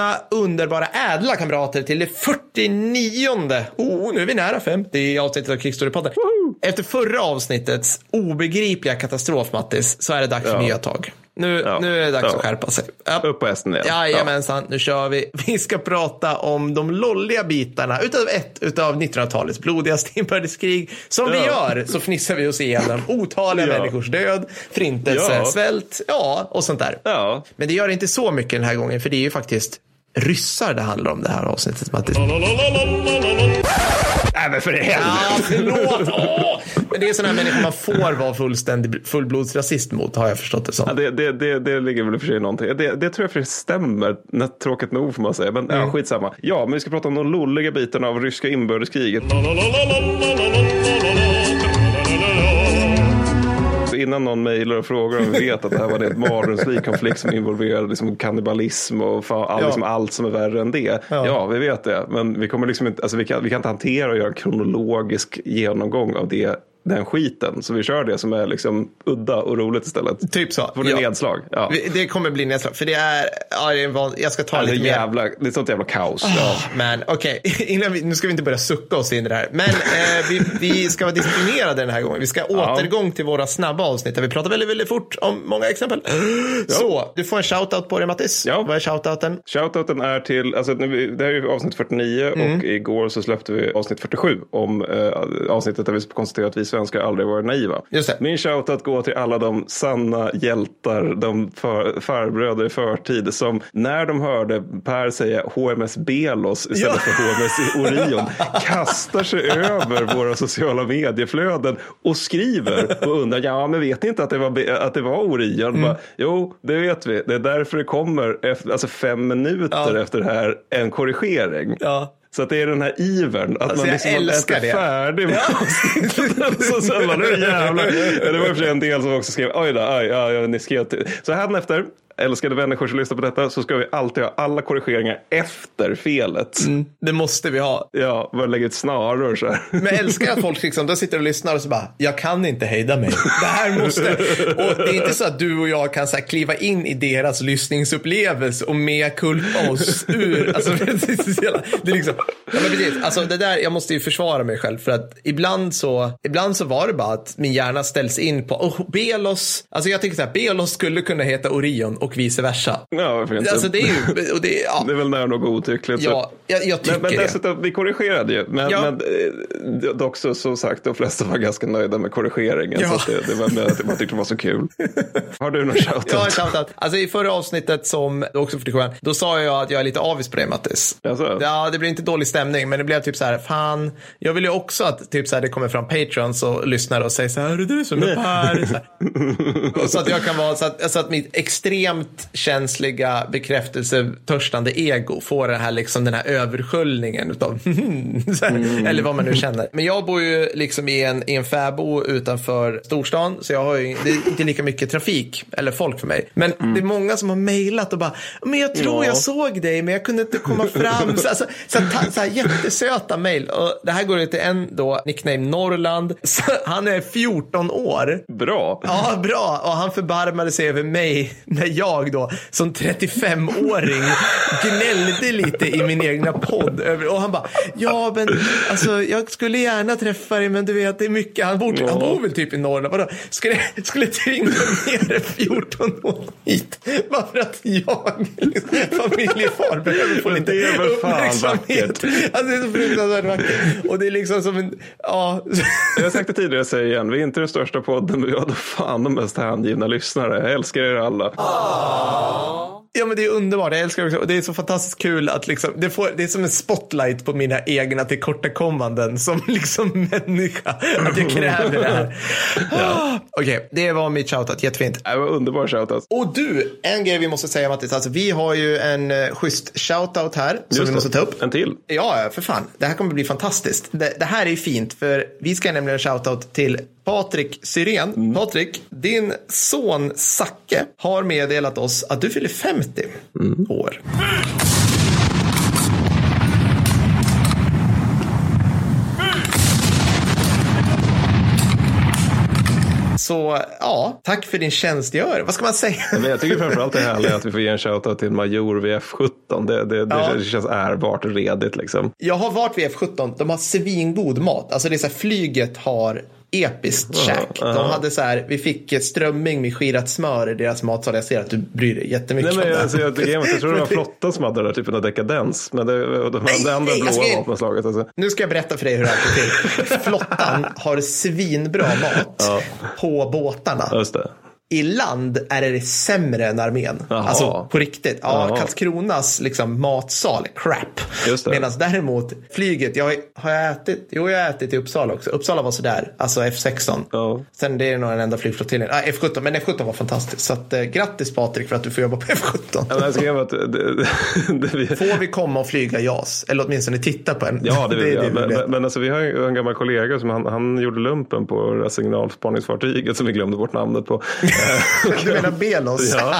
Välkomna underbara ädla kamrater till det 49 Oh, nu är vi nära 50 avsnittet av Kickstory-podden. Efter förra avsnittets obegripliga katastrof, Mattis, så är det dags för Ja. nya tag. Nu, Ja. nu är det dags Ja. att skärpa sig. Ja. Upp på hästen igen. Jajamensan, nu kör vi. Vi ska prata om de lolliga bitarna utav ett utav 1900-talets blodigaste inbördeskrig. Som vi gör så fnissar vi oss igenom otaliga människors död, förintelse, svält, ja, och sånt där. Men det gör inte så mycket den här gången, för det är ju faktiskt ryssar det handlar om det här avsnittet, Mattis. Nej, men för helvete. Ja, förlåt! Åh! Men det är sådana här människor man får vara fullständig fullblodsrasist mot, har jag förstått det som. Ja, det, det, det, det ligger väl i och för sig någonting. Det, det tror jag för det stämmer. Nä- Tråkigt nog får man säga. Men Mm. ja, skitsamma. Ja, men vi ska prata om de lolliga bitarna av ryska inbördeskriget. Innan någon mejlar och frågar om vi vet att det här var en mardrömslik konflikt som involverade liksom kannibalism och fan, all, Ja. liksom allt som är värre än det. Ja. Ja. vi vet det. Men vi, kommer liksom inte, alltså vi, kan, vi kan inte hantera och göra en kronologisk genomgång av det, den skiten. Så vi kör det som är liksom udda och roligt istället. Typ så. Får det Ja. nedslag? Ja. Det kommer bli nedslag, för det är, ja, det är van, jag ska ta Ja, är lite mer. jävla, det är sånt jävla kaos. Ja. Ja, men okej, vi- nu ska vi inte börja sucka oss in i det här. Men eh, vi, vi ska vara disciplinerade den här gången. Vi ska återgång till våra snabba avsnitt där vi pratar väldigt, väldigt fort om många exempel. Så, du får en shoutout på dig Mattis. Ja. Vad är shoutouten? Shoutouten är till, alltså, det här är ju avsnitt 49 Mm. och igår så släppte vi avsnitt 47 om eh, avsnittet där vi konstaterar att vi svenskar aldrig varit naiva. Min shoutout går till alla de sanna hjältar, de för, farbröder i förtid som när de hörde Per säga HMS Belos istället Ja. för HMS Orion kastar sig över våra sociala medieflöden och skriver och undrar, ja men vet ni inte att det var, Be- att det var Orion? Mm. Bara, jo, det vet vi. Det är därför det kommer efter, alltså fem minuter Ja. efter det här en korrigering. Ja. Så att det är den här ivern. Att Alltså, man liksom älskar det. är färdig med avsnittet. så sen bara, nu jävlar. Ja, Det var för en del som också skrev, oj då, aj, ja, ja, ni skrev till. Så här efter, älskade människor som lyssnar på detta, så ska vi alltid ha alla korrigeringar efter felet. Det måste vi ha. Ja, bara lägga ett snaror så här. Men jag älskar att folk liksom, de sitter och lyssnar och så bara, jag kan inte hejda mig. Det här måste... Och det är inte så att du och jag kan så här kliva in i deras lyssningsupplevelse och med kulpa oss ur. Alltså, det är liksom, ja, men precis, alltså det där, jag måste ju försvara mig själv för att ibland så, ibland så var det bara att min hjärna ställs in på, oh, Belos, alltså jag tycker så här, Belos skulle kunna heta Orion och vice versa. Ja, varför inte? Alltså det är ju, och det, ja, Det är väl nära nog godtyckligt. så- ja jag, jag tycker Men, men det. dessutom, vi korrigerade ju. Men, Ja. men eh, dock så, som sagt, de flesta var ganska nöjda med korrigeringen. Ja. Så det, det var att man tyckte det var så kul. Har du någon shoutout? Ja, en shoutout. Alltså i förra avsnittet som du också 47 då sa jag att jag är lite avis på dig Mattis. Ja, det blev inte dålig stämning, men det blev typ så här, fan, jag vill ju också att typ så här, det kommer fram patrons och lyssnar och säger så här, är det du som är Per? Så. Och så att jag kan vara, så att, så att mitt extremt känsliga bekräftelsetörstande ego får den här, liksom, den här översköljningen utav, här, eller vad man nu känner. Men jag bor ju liksom i en, i en fäbo utanför storstan, så jag har ju, det är inte lika mycket trafik eller folk för mig. Men det är många som har mejlat och bara, men jag tror Ja. jag såg dig, men jag kunde inte komma fram. Så, alltså, så, här, så här jättesöta mejl. Det här går ut till en då, nickname Norrland. Så, han är 14 år. Bra. Ja, bra. Och han förbarmade sig över mig när jag då som 35-åring gnällde lite i min egna podd. Över, och han bara, ja men alltså jag skulle gärna träffa dig men du vet det är mycket. Han bor, han bor väl typ i Norrland. Vadå? Skulle, skulle tvinga ner en 14 år hit bara för att jag, liksom, familjefar, behöver få lite uppmärksamhet. Alltså det är så fruktansvärt vackert. Och det är liksom som en, ja. Jag har sagt det tidigare, jag säger igen. Vi är inte den största podden, men vi har då fan de mest hängivna lyssnare. Jag älskar er alla. Ja men det är underbart, jag älskar det också. Och det är så fantastiskt kul att liksom, det, får, det är som en spotlight på mina egna tillkortakommanden som liksom människa. Att jag kräver det här. Ah, Okej, det var mitt shoutout, jättefint. Det var underbar shoutout. Och du, en grej vi måste säga Mattis, alltså vi har ju en uh, schysst shoutout här som Just vi måste ta upp. En till. Ja, för fan. Det här kommer bli fantastiskt. Det, det här är fint, för vi ska nämligen shoutout till Patrik Syrén. Mm. Patrik, din son Zacke har meddelat oss att du fyller 50 Mm. år. Så ja, tack för din tjänstgöring. Vad ska man säga? Men jag tycker framförallt det är härligt att vi får ge en shoutout till Major vid F17. Det, det, Ja. det känns ärbart och redigt liksom. Jag har varit vid F17, de har svingod mat. Alltså det är så här, flyget har episkt käk. De hade så här, vi fick strömming med skirat smör i deras matsal. Jag ser att du bryr dig jättemycket Nej, men det. alltså, jag, jag, jag tror det var flottan som hade den där typen av dekadens. Men det, de andra nej, jag blåa ska- vapenslaget. Alltså. Nu ska jag berätta för dig hur det här går till. Flottan har svinbra mat på båtarna. Just det. I land är det sämre än armén. Alltså på riktigt. Ja. Karlskronas liksom, matsal, crap. Medan däremot flyget, jag, har jag ätit? Jo, jag har ätit i Uppsala också. Uppsala var sådär, alltså F16. Ja. Sen det är nog den enda flygflottiljen. Ah, F17, men F17 var fantastiskt. Så att, eh, grattis Patrik för att du får jobba på F17. Ja, men jag skrev att det, det, det, vi, Får vi komma och flyga JAS? Eller åtminstone titta på en? Ja, det vill jag. vi Men, men, men alltså, vi har ju en gammal kollega som han, han gjorde lumpen på signalspaningsfartyget som vi glömde bort namnet på. Du menar Belos? Ja.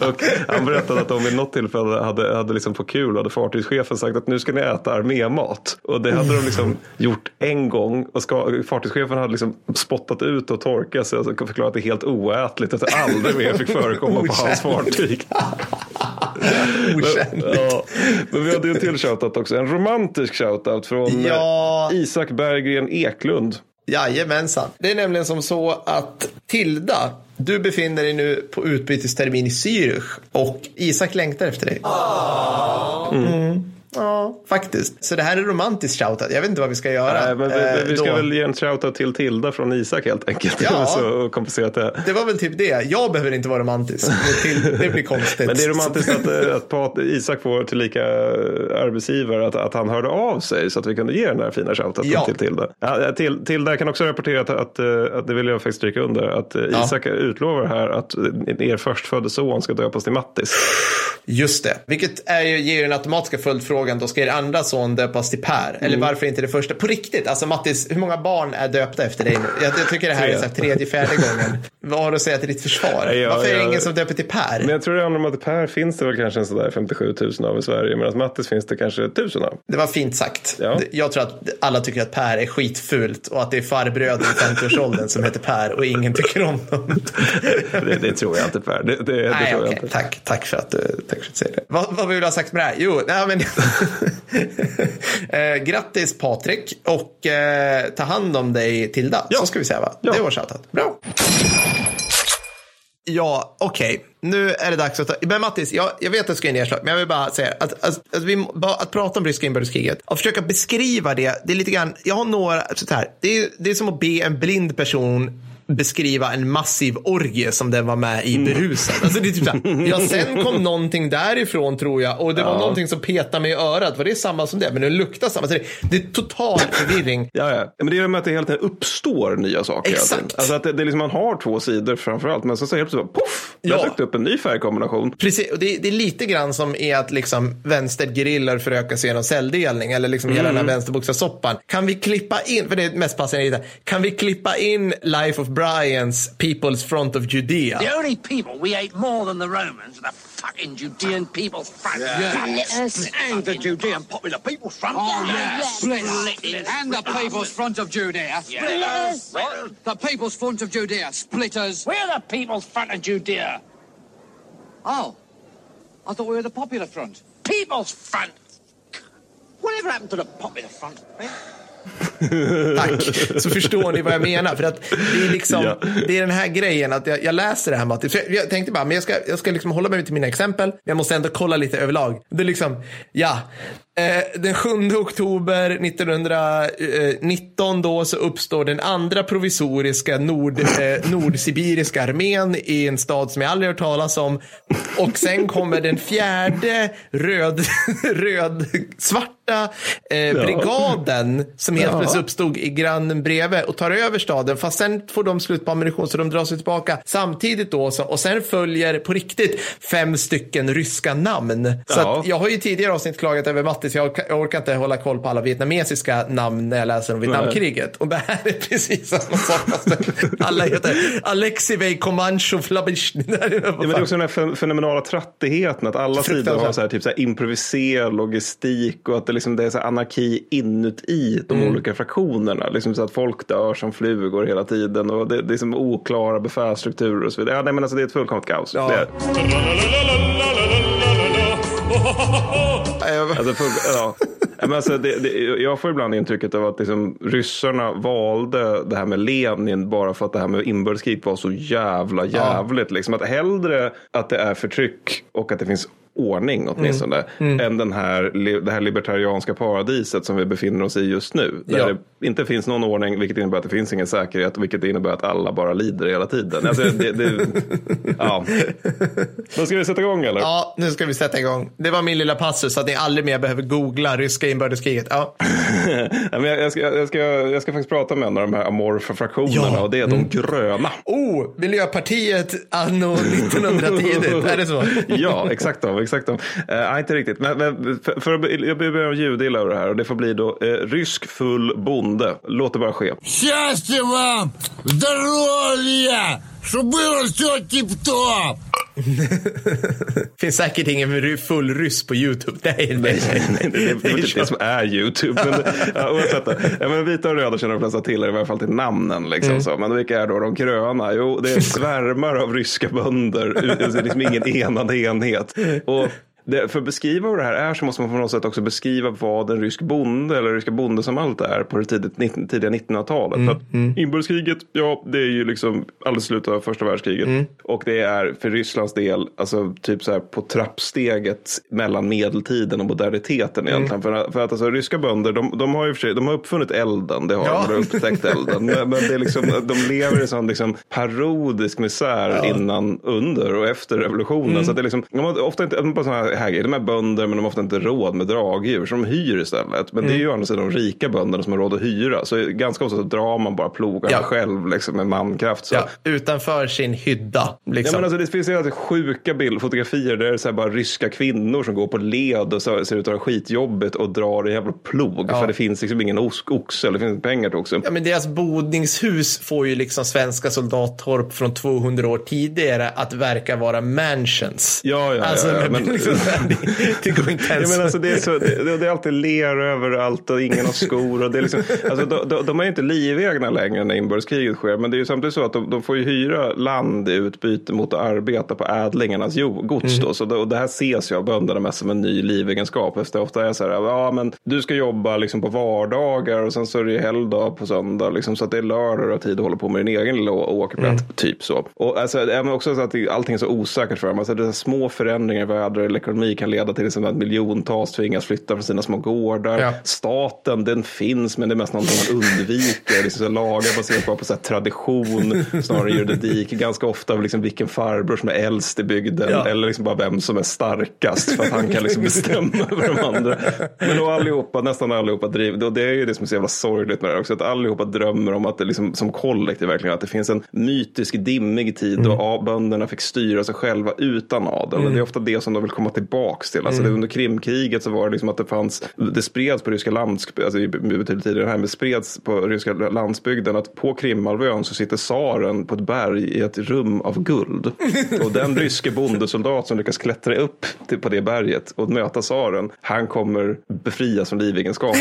och han berättade att de vid något tillfälle hade, hade liksom på kul hade fartygschefen sagt att nu ska ni äta armémat. Och det hade de liksom gjort en gång och ska, fartygschefen hade liksom spottat ut och torkat sig och förklarat att det är helt oätligt att det aldrig mer fick förekomma på hans fartyg. Okänd. Ja, men vi hade ju en till shoutout också. En romantisk shoutout från Ja. eh, Isak Berggren Eklund. Jajamensan. Det är nämligen som så att Tilda, du befinner dig nu på utbytestermin i Zürich och Isak längtar efter dig. Mm. Ja, faktiskt. Så det här är romantiskt shoutout. Jag vet inte vad vi ska göra. Nej, men vi, eh, vi ska då. väl ge en shoutout till Tilda från Isak helt enkelt. Ja. Så komplicerat det. Det var väl typ det. Jag behöver inte vara romantisk. Det, blir konstigt. Men det är romantiskt att, eh, att Pat, Isak får tillika eh, arbetsgivare att, att han hörde av sig så att vi kunde ge den här fina shoutauten Ja. till Tilda. Ja, till, Tilda kan också rapportera att, att, eh, att det vill jag faktiskt stryka under att eh, Ja. Isak utlovar här att eh, er förstfödde son ska döpas till Mattis. Just det. Vilket är ju, ger den automatiska följdfrågan. Då ska er andra son döpas till Per. Eller Mm. varför inte det första? På riktigt, alltså Mattis, hur många barn är döpta efter dig nu? Jag, jag tycker det här är så här tredje, fjärde gången. Vad har du att säga till ditt försvar? Ja, varför är det ja. ingen som döper till Per? Men jag tror det handlar om att Per finns det väl kanske en sådär 57 000 av i Sverige medan Mattis finns det kanske 1000 av. Det var fint sagt. Ja. Jag tror att alla tycker att Per är skitfult och att det är farbröder i 50-årsåldern som heter Per och ingen tycker om dem. Det, det tror jag inte Per. Det, det, det Nej, tror jag okej. inte. Tack, tack för att du tack för att du säger det. Vad, vad vill du ha sagt med det här? Jo, nej, men... eh, grattis Patrik och eh, ta hand om dig Tilda. Ja. Så ska vi säga va? Ja. Det var shoutout. Bra. Ja, okej. Nu är det dags att ta... Men Mattis, jag, jag vet att jag ska in i men jag vill bara säga att, att, att, vi, att prata om ryska inbördeskriget och försöka beskriva det, det är lite grann, jag har några, så här, det är, det är som att be en blind person beskriva en massiv orgie som den var med i berusad. Alltså det är typ så här, ja sen kom någonting därifrån tror jag och det var någonting som petade mig i örat. Var det samma som det? Men det luktar samma. Så det, det är total förvirring. Ja, ja. Men det är med att det hela tiden uppstår nya saker. Exakt. Alltså att det, det är liksom, man har två sidor framförallt, men sen så helt plötsligt poff, där Ja. dök det upp en ny färgkombination. Precis, och det, det är lite grann som är att liksom vänstergerillar förökar sig genom celldelning eller liksom hela den här vänsterbokstavssoppan. Kan vi klippa in, för det är mest passande kan vi klippa in Life of Brians People's Front of Judea? The only people we hate more than the Romans are the fucking Judean People's Front. Yes. And the Judean Popular People's Front. Oh, yes. Split Split. And the People's Front of Judea. Splitters. The People's Front of Judea. Splitters. We're the People's Front of Judea. Oh. I thought we were the Popular Front. People's Front. Whatever happened to the Popular Front? eh? Tack. Så förstår ni vad jag menar. För att det är liksom, Ja. det är den här grejen att jag, jag läser det här Matti. Jag, jag tänkte bara, men jag ska, jag ska liksom hålla mig till mina exempel. Men jag måste ändå kolla lite överlag. Det är liksom, ja. Eh, den 7 oktober 1919 då så uppstår den andra provisoriska nord, eh, nordsibiriska armén i en stad som jag aldrig hört talas om. Och sen kommer den fjärde röd, röd svarta eh, brigaden som helt plötsligt uppstod i grannen bredvid och tar över staden. Fast sen får de slut på ammunition så de drar sig tillbaka samtidigt då. Och sen följer på riktigt fem stycken ryska namn. Så Ja. jag har ju tidigare avsnitt klagat över Mattis parentes, jag orkar, jag orkar inte hålla koll på alla vietnamesiska namn när jag läser om Vietnamkriget. Och det här är precis samma sak. alla heter Alexivej Comancho Flabishny. Ja, men det är också den här fen- fenomenala trattigheten att alla sidor har så här, typ så här improviserad logistik och att det, liksom, det är så anarki inuti de Mm. olika fraktionerna. Liksom så att folk dör som flugor hela tiden och det, det är liksom oklara befälsstrukturer och så vidare. Ja, nej, men alltså, det är ett fullkomligt kaos. Ja. Är, alltså, full, ja. Ja, Men alltså, det, det, jag får ibland intrycket av att liksom, ryssarna valde det här med Lenin bara för att det här med inbördeskrig var så jävla jävligt. Liksom, att hellre att det är förtryck och att det finns ordning åtminstone. Än den här, det här libertarianska paradiset som vi befinner oss i just nu. Där Ja. det inte finns någon ordning vilket innebär att det finns ingen säkerhet vilket innebär att alla bara lider hela tiden. Alltså, det, det, ja. Då ska vi sätta igång eller? Ja, nu ska vi sätta igång. Det var min lilla passus så att ni aldrig mer behöver googla ryska inbördeskriget. Ja. Men jag, jag, ska, jag, ska, jag ska faktiskt prata med en av de här amorfa fraktionerna Ja. och det är de gröna. Oh, Miljöpartiet anno 1910. är det så? ja, exakt de. Exakt de. Uh, nej, inte riktigt. Men, men för, för att, jag börjar ljudilla över det här och det får bli då eh, rysk full bonde. Låt det bara ske. Счастья вам! Здоровья! så blir det så tipptopp. finns säkert ingen full ryss på YouTube. Nej, nej, nej. nej. Det, det, är inte det som är YouTube. Men, ja, oavsett, ja, men vita och röda känner de flesta till, i varje fall till namnen. Liksom, mm. så. Men vilka är då de gröna? Jo, det är svärmar av ryska bönder. Det är liksom ingen enad enhet. Och det, för att beskriva vad det här är så måste man på något sätt också beskriva vad en rysk bonde eller ryska bondesamhället är på det tidigt, 19, tidiga 1900-talet. För att Inbördeskriget, ja det är ju liksom alldeles slutet av första världskriget. Och det är för Rysslands del, alltså typ så här på trappsteget mellan medeltiden och moderniteten egentligen. För, för att alltså ryska bönder, de, de har ju för sig, de har uppfunnit elden, det har Ja. de, de har upptäckt elden. Men, men det är liksom, de lever i sån liksom parodisk misär innan, under och efter revolutionen. Så att det är liksom, de har ofta inte, bara såna här, här de är bönder men de har ofta inte råd med dragdjur så de hyr istället. Men det är ju å andra sidan de rika bönderna som har råd att hyra. Så ganska ofta så drar man bara plogarna Ja. själv liksom, med mankraft. Så. Ja, utanför sin hydda. Ja, Liksom. men alltså, det finns alltid sjuka bild, fotografier där det är så bara ryska kvinnor som går på led och så, ser ut att ha skitjobbigt och drar en jävla plog. För det finns liksom ingen oxe eller det finns pengar till oxe. Ja, men deras bodningshus får ju liksom svenska soldattorp från 200 år tidigare att verka vara mansions. Ja, ja, alltså, ja, ja, men- liksom, det, det går inte Ja, ens. men alltså det, är så, det, det är alltid ler överallt och ingen har skor. Och det är liksom, alltså de, de, de är inte livegna längre när inbördeskriget sker. Men det är ju samtidigt så att de, de får ju hyra land i utbyte mot att arbeta på ädlingarnas jo, gods. Då. Så det, och det här ses ju av bönderna mest som en ny livegenskap. Efter det ofta är så här, ja men du ska jobba liksom på vardagar och sen så är det helgdag på söndag. Liksom, så att det är lördag och tid att hålla på med din egen lilla åkerplätt. Typ så. Och alltså, även också så att allting är så osäkert för dem. Alltså, det är små förändringar i väder eller ekonomi kan leda till liksom att miljontals tvingas flytta från sina små gårdar. Ja. Staten, den finns men det är mest någonting man undviker. Liksom, lagar baserat på, på så här, tradition snarare än juridik. Ganska ofta liksom, vilken farbror som är äldst i bygden Ja. eller liksom bara vem som är starkast för att han kan liksom bestämma över de andra. Men då allihopa, nästan allihopa driver, och det är ju det som är så jävla sorgligt med det här också, att allihopa drömmer om att det liksom, som kollektiv verkligen, att det finns en mytisk dimmig tid då a- bönderna fick styra sig själva utan adel. Det är ofta det som de vill komma tillbaks till. Alltså det, under Krimkriget så var det liksom att det fanns, det spreds på ryska landsbygden, alltså betydligt tidigare här, men spreds på ryska landsbygden att på Krimhalvön så sitter tsaren på ett berg i ett rum av guld. Och den ryske bondesoldat som lyckas klättra upp till, på det berget och möta tsaren, han kommer befrias från livegenskapen.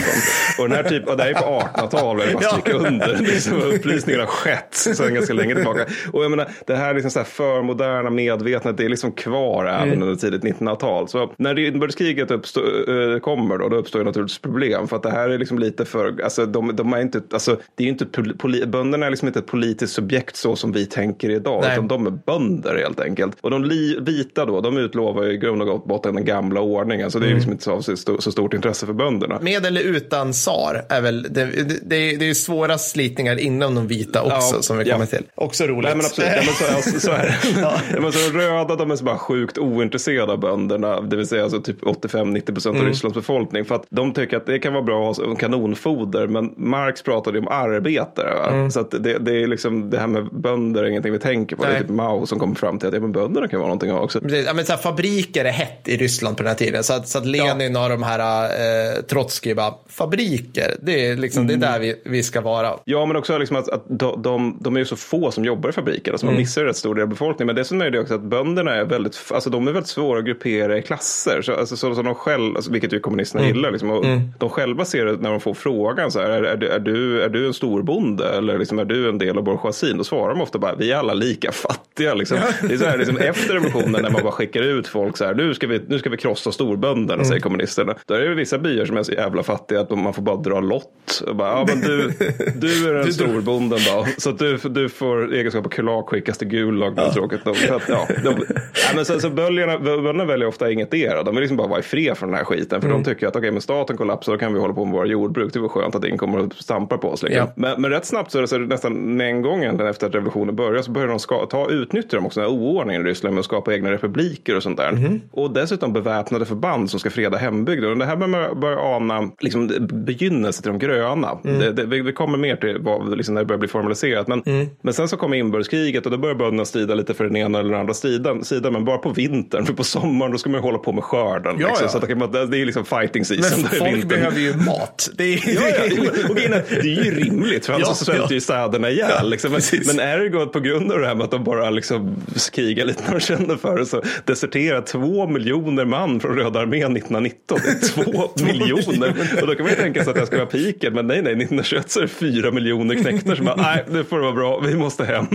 Och den här typ, och det här är på 1800-talet, jag vill bara stryka under. Liksom, upplysningen har skett sedan ganska länge tillbaka. Och jag menar, det här liksom så här förmoderna medvetandet, det är liksom kvar även under tidigt 1900-tal. Så när inbördeskriget uppstå- eh, kommer då, då uppstår ju naturligtvis problem. För att det här är liksom lite för, alltså de, de är inte, alltså det är ju inte, poli- bönderna är liksom inte ett politiskt subjekt så som vi tänker idag. Nej. Utan de är bönder helt enkelt. Och de li, vita då, de utlovar ju i grund och botten den gamla ordningen. Så det är liksom inte så, så, så stort intresse för bönderna. Med eller utan tsar är väl, det, det, det, är, är svåra slitningar inom de vita också Ja, som vi ja. kommer till. Också roligt. Nej men absolut, ja, men så, alltså, så är det. ja. men så de röda de är så bara sjukt ointresserade av bönderna, det vill säga alltså typ 85-90 procent av Rysslands befolkning. För att de tycker att det kan vara bra att ha kanonfoder, men Marx pratade ju om arbetare. Va? Så att det, det är liksom det här med bönder är ingenting vi tänker på. Det är Nej. typ Mao som kommer fram till att ja, men bönderna kan vara någonting att ha också. Precis. Ja, men så här, fabriker är hett i Ryssland på den här tiden. Så att, så att Lenin och de här eh, Trotskij bara, fabriker, det är, liksom, det är där vi, vi ska vara. Ja, men också liksom att, att de, de, de är ju så få som jobbar i fabrikerna så man missar ju rätt stor del av befolkningen. Men dessutom är det också att bönderna är väldigt, alltså de är väldigt svåra att gruppera i klasser. Så, alltså, så, så de själv, alltså, vilket ju kommunisterna gillar. Liksom, och De själva ser det när de får frågan så här, är, är, är, du, är du en storbonde eller liksom, är du en del av bourgeoisien? Då svarar de ofta bara, vi är alla lika fattiga. Liksom. Det är så här, liksom, efter revolutionen när man bara skickar ut folk så här, nu ska vi, nu ska vi krossa storbönderna, säger kommunisterna. Då är det vissa byar som är så jävla fattiga att man får bara dra lott. Och bara, ja, men du, du är den storbonden då, så du, du får egenskap av kulak skickas till Gulag. Ja. Tråkigt nog. Ja, de, ja, men så, så böljarna, bönderna väljer ofta ingetdera. De vill liksom bara vara i fred från den här skiten. För de tycker att okej, men staten kollapsar, då kan vi hålla på med våra jordbruk. Det var skönt att ingen kommer och stampar på oss. Liksom. Ja. Men, men rätt snabbt så är det så är det nästan med en gång egentligen efter att revolutionen började så börjar de ska, ta, utnyttja de också den här oordningen i Ryssland med att skapa egna republiker och sånt där. Mhm. Och dessutom beväpnade förband som ska freda hembygden. Och det här börjar man börja ana liksom, begynnelsen till de gröna. Mm. Det, det, vi, vi kommer mer till vad, liksom, när det börjar bli formaliserat. Men, Mm. men sen så kommer inbördeskriget och då börjar bönderna strida lite för den ena eller den andra sidan, sidan. Men bara på vintern, för på sommaren då ska man ju hålla på med skörden. Ja, liksom, ja. Så att, man- det är liksom fighting season. Men det folk behöver ju mat. Det är, Ja. Och är, det är ju rimligt för annars Ja, så svälter ju städerna ihjäl. Liksom. men, men Ergot på grund av det här med att de bara liksom krigar lite när de kände för det så deserterar två miljoner man från Röda armén 1919. Det är två miljoner. Och då kan man ju tänka sig att det ska vara piken. Men nej, nej, 1921 så är det fyra miljoner knektar som bara, nej, det får vara bra, vi måste hem.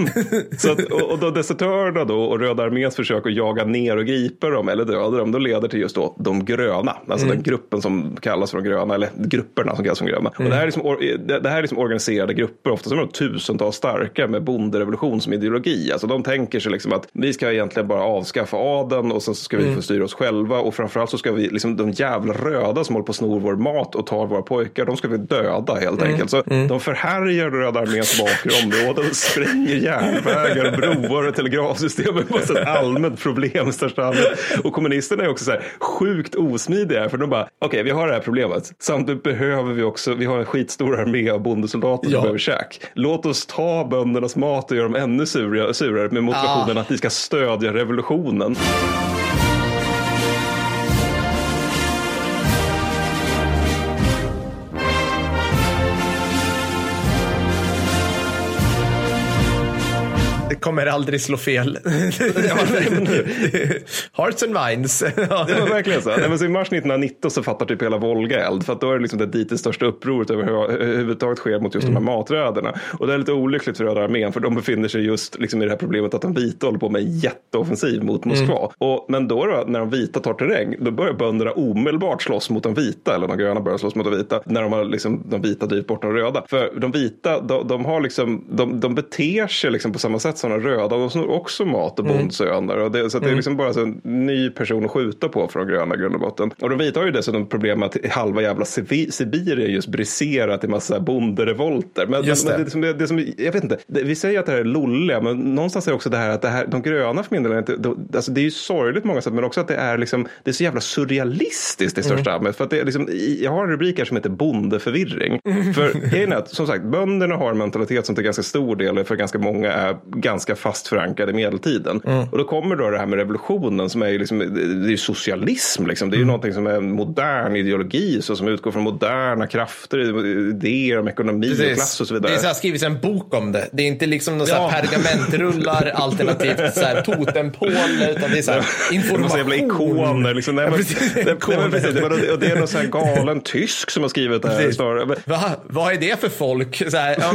Så att, och, och då desertörerna då och Röda arméns försök att jaga ner och gripa dem eller döda dem, då leder till just då de gröna. Alltså den gruppen som kallas för de gröna, eller grupperna som kallas för de gröna. Och det här är liksom, or- det, här är liksom organiserade grupper, ofta som är de tusentals starka med bonderevolution som ideologi. Alltså de tänker sig liksom att vi ska egentligen bara avskaffa adeln och sen så ska vi få styra oss själva och framförallt så ska vi, liksom de jävla röda som håller på att snor vår mat och tar våra pojkar, de ska vi döda helt enkelt. Så de förhärjar Röda arméns bakre områden, spränger järnvägar, broar och telegrafsystem. Det är ett allmänt problem i största allmänhet. Och kommunisterna är också så här sjukt osmidiga för de bara, okej vi har det här problemet, samtidigt behöver vi också, vi har en skitstor armé av bondesoldater som Ja. behöver käk. Låt oss ta böndernas mat och göra dem ännu surare, surare med motivationen att vi ska stödja revolutionen. Kommer aldrig slå fel. Hearts and minds. Det var verkligen så. Nej, men så I mars 1919 så fattar typ hela Volga eld. För att då är det liksom det dit det största upproret överhuvudtaget sker mot just de här matröderna. Och det är lite olyckligt för Röda armén. För de befinner sig just liksom i det här problemet att de vita håller på med en jätteoffensiv mot Moskva. Och, men då, då när de vita tar terräng. Då börjar bönderna omedelbart slåss mot de vita. Eller de gröna börjar slåss mot de vita. När de har liksom, de vita drivit bort de röda. För de vita de, de har liksom, de, de beter sig liksom på samma sätt som de röda. De snor också mat och bondsöner. Och det, så det är liksom bara så en ny person att skjuta på de gröna grund och botten. Och de vita har ju dessutom problem med att halva jävla Sibi- Sibirien just briserat i massa bonderevolter. Men, Just men det. det, som, det, det som, jag vet inte, det, vi säger att det här är lolliga, men någonstans är det också det här att det här, de gröna för min del, inte, de, alltså det är ju sorgligt många sätt, men också att det är liksom, det är så jävla surrealistiskt i största allmänhet. För att det är liksom, jag har en rubrik här som heter bondeförvirring. För grejen är att, som sagt, bönderna har en mentalitet som till ganska stor del, för ganska många, är ganska fast förankrad i medeltiden. Och då kommer då det här med revolutionen som är ju liksom, det är socialism liksom. Det är ju någonting som är en modern ideologi, så som utgår från moderna krafter, idéer om ekonomi och klass och så vidare. Det är så här, skrivits en bok om det. Det är inte liksom så Ja. pergamentrullar alternativt så här totempål, utan det är så här Det är någon information. jävla ikoner. Liksom. Nej, men, precis. nej, men precis, det, och det är någon sån här galen tysk som har skrivit det här. Precis. Men- Va? Vad är det för folk? Så här, ja,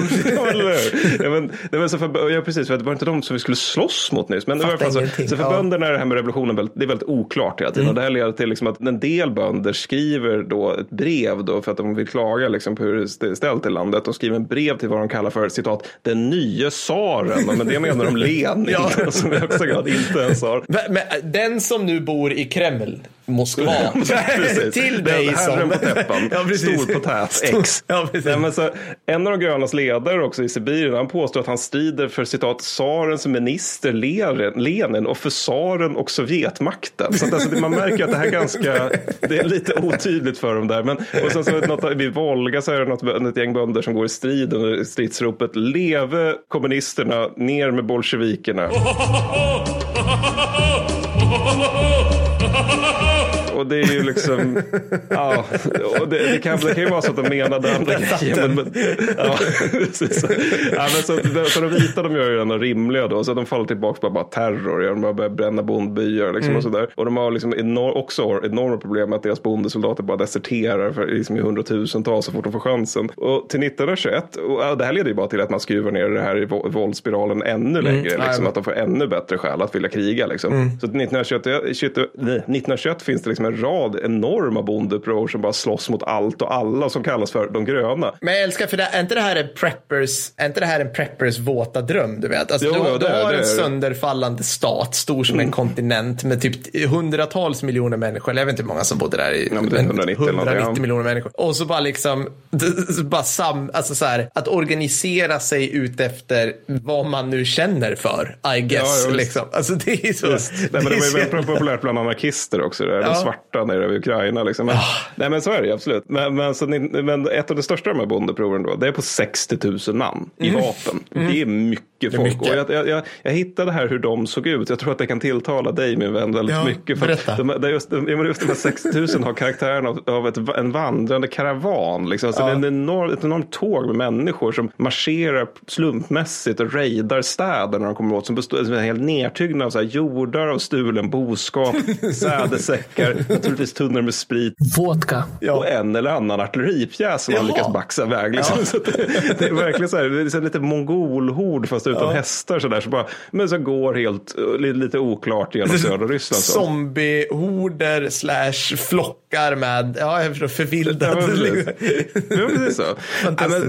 Ja, men, det var så för, ja, precis, för var inte de som vi skulle slåss mot nyss. Men Fattar alla fall så, för. Mm. bönderna är det här med revolutionen väldigt, det är väldigt oklart hela tiden. Och det här leder till liksom att en del bönder skriver då ett brev då för att de vill klaga liksom på hur det är ställt i landet. Och skriver en brev till vad de kallar för citat den nye tsaren. Men det menar de Lenin Ja. som i högsta grad inte en tsar. Den som nu bor i Kreml, Moskva. Till dig Den som... Herren. Ja, precis. Stor potät Stor- X. Ja, precis. Nej, så, en av de grönas ledare också i Sibirien, han påstår att han strider för citat tsarens minister Lenin, och för tsaren och Sovjetmakten. Så att, alltså, man märker att det här är ganska, det är lite otydligt för dem där. Men, och sen så är det något, vid Volga så är det något, ett gäng bönder som går i strid under stridsropet leve kommunisterna, ner med bolsjevikerna. Och det är ju liksom, ja, och det, det, kan, det kan ju vara så att de menade andra grejer. Men, men, ja, precis. ja, men så, så de vita de gör ju ändå rimliga då, så de faller tillbaka på bara terror. De har börjat bränna bondbyar liksom, och sådär. Och de har liksom enor, också enorma problem med att deras bondesoldater bara deserterar för, liksom, i hundratusentals så fort de får chansen. Och till 1921, och ja, det här leder ju bara till att man skruvar ner det här i vå- våldsspiralen ännu längre. Liksom, Jajamän. att de får ännu bättre skäl att vilja kriga. Liksom. Så att 1921, 21, nej, 1921 finns det liksom en rad enorma bondeuppror som bara slåss mot allt och alla som kallas för de gröna. Men jag älskar, för det, är inte det här en preppers, är inte det här en preppers våta dröm, du vet? Alltså, Jo, du, ja, du det är- har det en det. sönderfallande stat, stor som en kontinent med typ hundratals miljoner människor. Eller Jag vet inte hur många som bodde där. I, Ja, men det är 190 eller något, 190 ja. miljoner människor. Och så bara liksom, bara sam, alltså så här, att organisera sig ut efter vad man nu känner för, I guess. Ja, liksom. Alltså det är så. Nej, men det är var ju väldigt populärt bland anarkister också. Det, Ja. De svarta nere i Ukraina. Liksom. Men, Nej men så är det ju absolut. Men, men, så, men ett av de största de här bondeproven då, det är på 60 000 man i vapen. Det är mycket folk. Mm. mycket. Och jag, jag, jag, jag hittade här hur de såg ut. Jag tror att det kan tilltala dig min vän väldigt Ja, mycket. För berätta. att de, det är just, de, ja, just de här 60 000 har karaktären av, av ett, en vandrande karavan. Liksom. Så Det är en enorm, ett enormt tåg med människor som marscherar slumpmässigt och raidar städer när de kommer åt. Som består som är helt nedtyggda av så här jordar av stulen boskap, sädesäckar, naturligtvis tunnor med sprit Vodka. och en eller annan artilleripjäs som man Jaha. lyckas baxa iväg. Liksom. Så att det, det är verkligen så här, det är så här lite mongolhord fast utan hästar. Så där, så bara, men så går helt eh, lite, oklart genom södra Ryssland. Zombiehorder slash flockar med, ja jag förstår, Ja, förvildade. men liksom. Ja, precis så. Ja, men,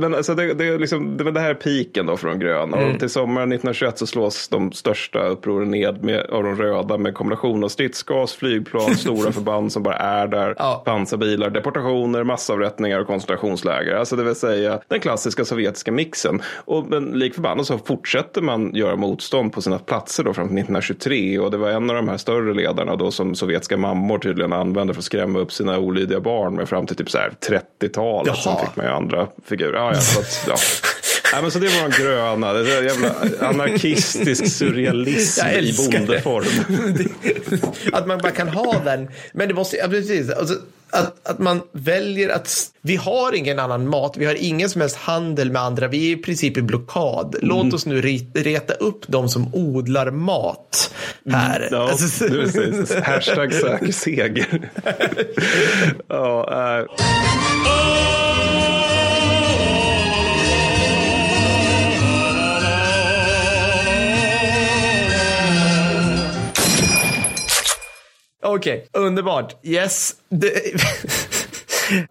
men, det, det, är liksom, det, här är piken då för de gröna. Mm. Och till sommaren 1921 så slås de största upproren ned med, av de röda med kombination av stridsgas, flygplan, stora förband som bara är där, Ja. pansarbilar, deportationer, massavrättningar och koncentrationsläger. Alltså det vill säga den klassiska sovjetiska mixen. Och, men lik förbannat så fortsätter man göra motstånd på sina platser då fram till 1923. Och det var en av de här större ledarna då som sovjetiska mammor tydligen använde för att skrämma upp sina olydiga barn med fram till typ så här 30-talet. Sen fick man ju andra figurer. Ja, ja, att, ja. Nej, men så det var de gröna. Det är jävla anarkistisk surrealism Jag i älskar det. bondeform. att man bara kan ha den. Men det måste, ja, precis. Alltså, att, att man väljer att, vi har ingen annan mat, vi har ingen som helst handel med andra, vi är i princip i blockad. Låt oss nu re- reta upp de som odlar mat här. Ja, Alltså, precis. Hashtag säker seger. ja, äh. Okej, underbart. Yes. Det...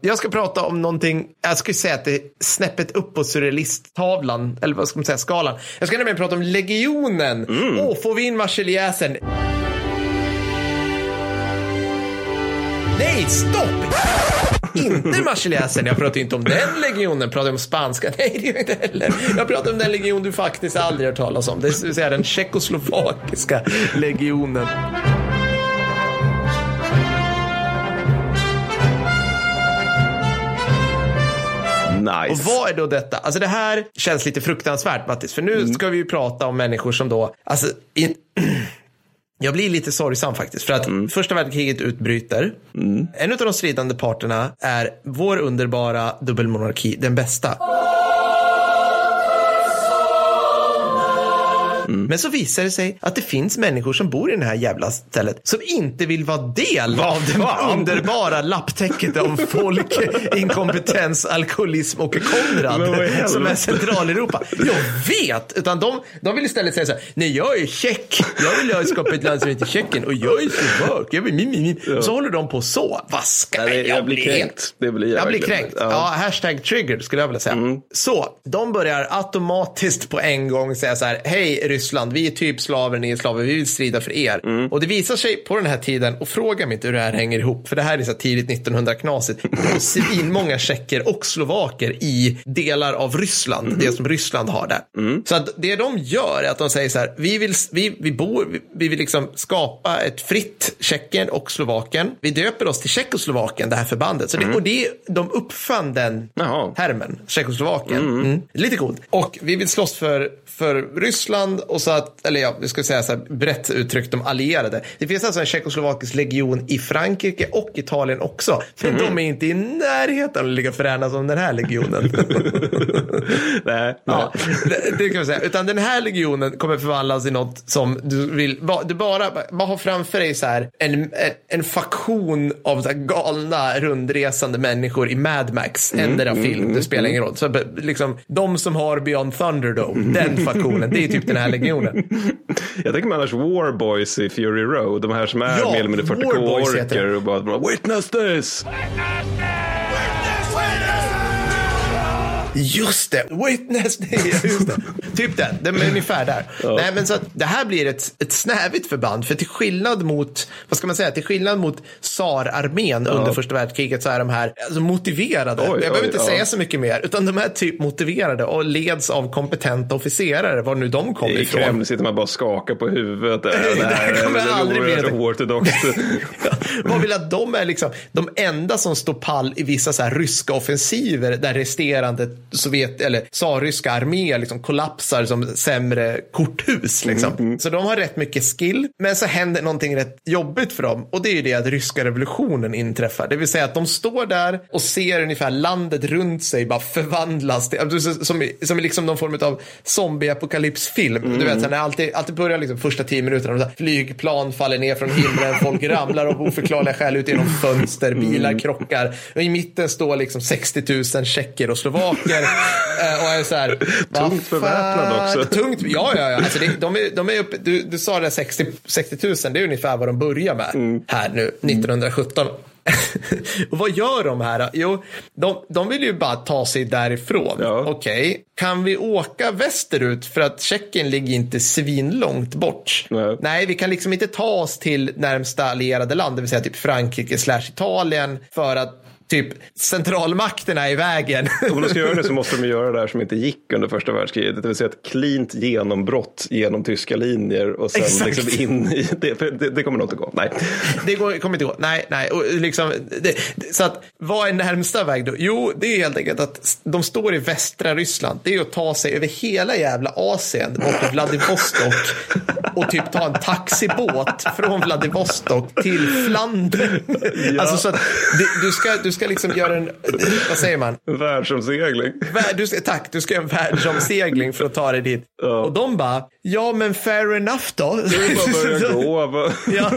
Jag ska prata om någonting, jag skulle säga att det är snäppet upp på surrealisttavlan, eller vad ska man säga, skalan. Jag ska nämligen prata om Legionen. Åh, får vi in Marseljäsen? Nej, stopp! inte Marseljäsen, jag pratar inte om den legionen, jag pratar om spanska. Nej, det gör jag inte heller. Jag pratar om den legion du faktiskt aldrig hört talas om. Det vill säga den tjeckoslovakiska legionen. Nice. Och vad är då detta? Alltså det här känns lite fruktansvärt Mattis, för nu ska vi ju prata om människor som då, alltså, i, jag blir lite sorgsam faktiskt, för att första världskriget utbryter. En av de stridande parterna är vår underbara dubbelmonarki, den bästa. Men så visar det sig att det finns människor som bor i det här jävla stället som inte vill vara del av det underbara lapptäcket av folk, inkompetens, alkoholism och Konrad som är Centraleuropa. Jag vet! Utan de, de vill istället säga så här, nej jag är tjeck, jag vill skapa ett land som heter Tjeckien och jag är slovak, jag vill min, min, min. Så håller de på så. Vad ska Nej, jag, jag blir bli kränkt. Det blir jag jag blir kränkt. Ja. Mm. Ja, hashtag triggered skulle jag vilja säga. Så, de börjar automatiskt på en gång säga så här, hej Ryssland, vi är typ slaver, ni är slaver, vi vill strida för er. Mm. Och det visar sig på den här tiden, och fråga mig inte hur det här hänger ihop, för det här är så tidigt 1900-knasigt, det är svinmånga tjecker och slovaker i delar av Ryssland, Mm. det som Ryssland har där. Så att det de gör är att de säger så här, vi vill, vi, vi bor, vi, vi vill liksom skapa ett fritt Tjeckien och Slovakien. Vi döper oss till Tjeckoslovakien, det här förbandet. Så det, Och det, de uppfann den Mm. Jaha. termen, Tjeckoslovakien. Mm. Lite coolt. Och vi vill slåss för, för Ryssland och så att, eller ja, vi ska säga så här, brett uttryckt de allierade. Det finns alltså en tjeckoslovakisk legion i Frankrike och Italien också. Men de är inte i närheten av lika fräna som den här legionen. Nej, Ja, det, det kan vi säga. Utan den här legionen kommer förvandlas i något som du vill, du bara, bara har framför dig så här en, en, faktion av så här galna rundresande människor i Mad Max, ändra film, det spelar ingen roll. Så liksom, de som har Beyond Thunderdome, den faktionen, det är typ den här legionen. Jag tänker mig annars Warboys i Fury Road. De här som är Ja, mer eller mindre Warboys heter 40K-orker det. och bara, bara witness this. Just det, Witness Day, just det. typ den, den är ungefär där. Nej, men så att det här blir ett, ett snävigt förband, för till skillnad mot, vad ska man säga, till skillnad mot tsararmén under första världskriget så är de här alltså, motiverade. Oj, Jag behöver oj, inte ja. säga så mycket mer, utan de är typ motiverade och leds av kompetenta officerare, var nu de kommer I ifrån. Kreml sitter man bara och skakar på huvudet. Det, Det här kommer är aldrig bli oerhört det. oortodoxt. Vad vill att de är liksom de enda som står pall i vissa så här ryska offensiver där resterande Sovjet eller tsarryska arméer liksom kollapsar som sämre korthus. Liksom. Så de har rätt mycket skill, men så händer någonting rätt jobbigt för dem och det är ju det att ryska revolutionen inträffar. Det vill säga att de står där och ser ungefär landet runt sig bara förvandlas till, alltså, som, som liksom någon form av zombie-apokalypsfilm. Du vet, så när alltid, alltid börjar liksom första tio minuterna, så flygplan faller ner från himlen, folk ramlar av oförklarliga skäl ut genom fönster, bilar krockar. Och i mitten står liksom 60 000 tjecker och slovaker. Eh, och är så här, Tungt fan? också. Tungt, ja, ja, ja. Alltså det, de, är, de är uppe, du, du sa det 60, 60 000, det är ungefär vad de börjar med Mm. här nu, 1917. och vad gör de här? Jo, de, de vill ju bara ta sig därifrån. Ja. Okej, kan vi åka västerut för att Tjeckien ligger inte svinlångt bort? Nej. vi kan liksom inte ta oss till närmsta allierade land, det vill säga typ Frankrike slash Italien för att typ centralmakterna är i vägen. Om de ska göra det så måste de göra det här som inte gick under första världskriget. Det vill säga ett cleant genombrott genom tyska linjer och sen Exakt. liksom in i det. Det, det kommer nog inte gå. Nej. Det går, kommer inte gå. Nej, nej. Och liksom, det, så att, vad är närmsta väg då? Jo, det är helt enkelt att de står i västra Ryssland. Det är att ta sig över hela jävla Asien bort till Vladivostok och typ ta en taxibåt från Vladivostok till Flandern. Alltså så att det, du, ska, du ska liksom göra en, vad säger man? Världsomsegling. Vär- Du ska, tack, du ska göra en världsomsegling för att ta dig dit. Ja. Och de bara, ja men fair enough då. Är bara börja gå. Bara- Ja.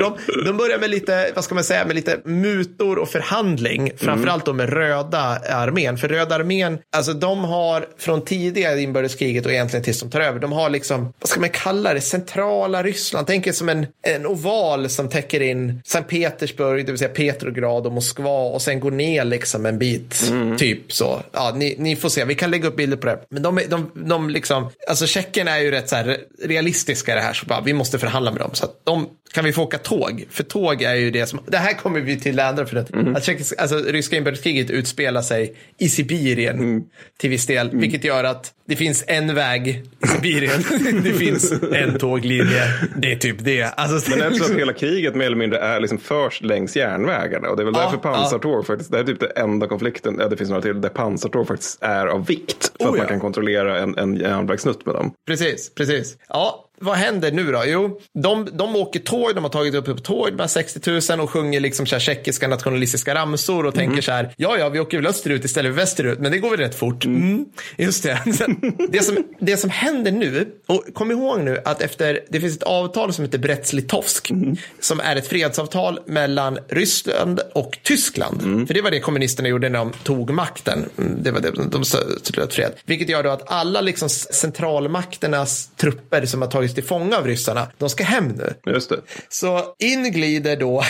De, de börjar med lite, vad ska man säga, med lite mutor och förhandling. Framförallt då med röda armén. För röda armén, alltså de har från tidigare inbördeskriget och egentligen tills de tar över, de har liksom, vad ska man kalla det, centrala Ryssland. Tänk er som en, en oval som täcker in Sankt Petersburg, det vill säga Petrograd och Moskva och sen går ner liksom en bit. Typ så. Ja, ni, ni får se, vi kan lägga upp bilder på det. Men de, de, de liksom, alltså tjeckerna är ju rätt så här realistiska i det här. Så bara, vi måste förhandla med dem. Så att de, kan vi få åka tåg? För tåg är ju det som, det här kommer vi till andra för. Att tjeckiska, alltså, ryska inbördeskriget utspelar sig i Sibirien till viss del. Vilket gör att det finns en väg i Sibirien. det finns en tåglinje. Det är typ det. Alltså, Men att hela kriget mer eller mindre är liksom först längs järnvägarna. Och det är väl Ja, därför pansartåg faktiskt, det är typ det enda konflikten, ja det finns några till, där pansartåg faktiskt är av vikt. För Oh, att man ja. kan kontrollera en, en järnvägssnutt med dem. Precis, precis. Ja, vad händer nu då? Jo, de, de åker tåg, de har tagit upp på tåg, de här 60 000 och sjunger liksom så här tjeckiska nationalistiska ramsor och tänker så här, ja, ja, vi åker väl österut istället för västerut, men det går väl rätt fort. Mm. Just det. Det, som, det som händer nu, och kom ihåg nu att efter, det finns ett avtal som heter Brest-Litovsk, som är ett fredsavtal mellan Ryssland och Tyskland. För det var det kommunisterna gjorde när de tog makten. Mm, Det var det, de slöt fred. Vilket gör då att alla liksom centralmakternas trupper som har tagit tagits till fånga av ryssarna. De ska hem nu. Just det. Så in glider då,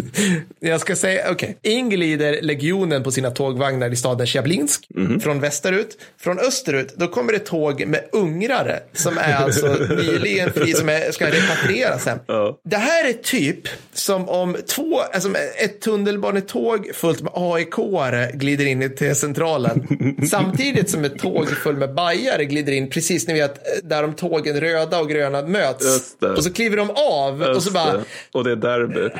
jag ska säga, okej, in glider legionen på sina tågvagnar i staden Tjablinsk Mhm. från västerut. Från österut, då kommer det tåg med ungrare som är alltså nyligen fri, som är, ska repatrieras hem. Ja. Det här är typ som om två, alltså ett tunnelbanetåg fullt med AIK-are glider in i T-centralen. samtidigt som ett tåg fullt med bajare glider in precis, ni vet, där de tågen röda och gröna möts. Just det. Och så kliver de av och så Just bara, det. Och det är derby. Äh,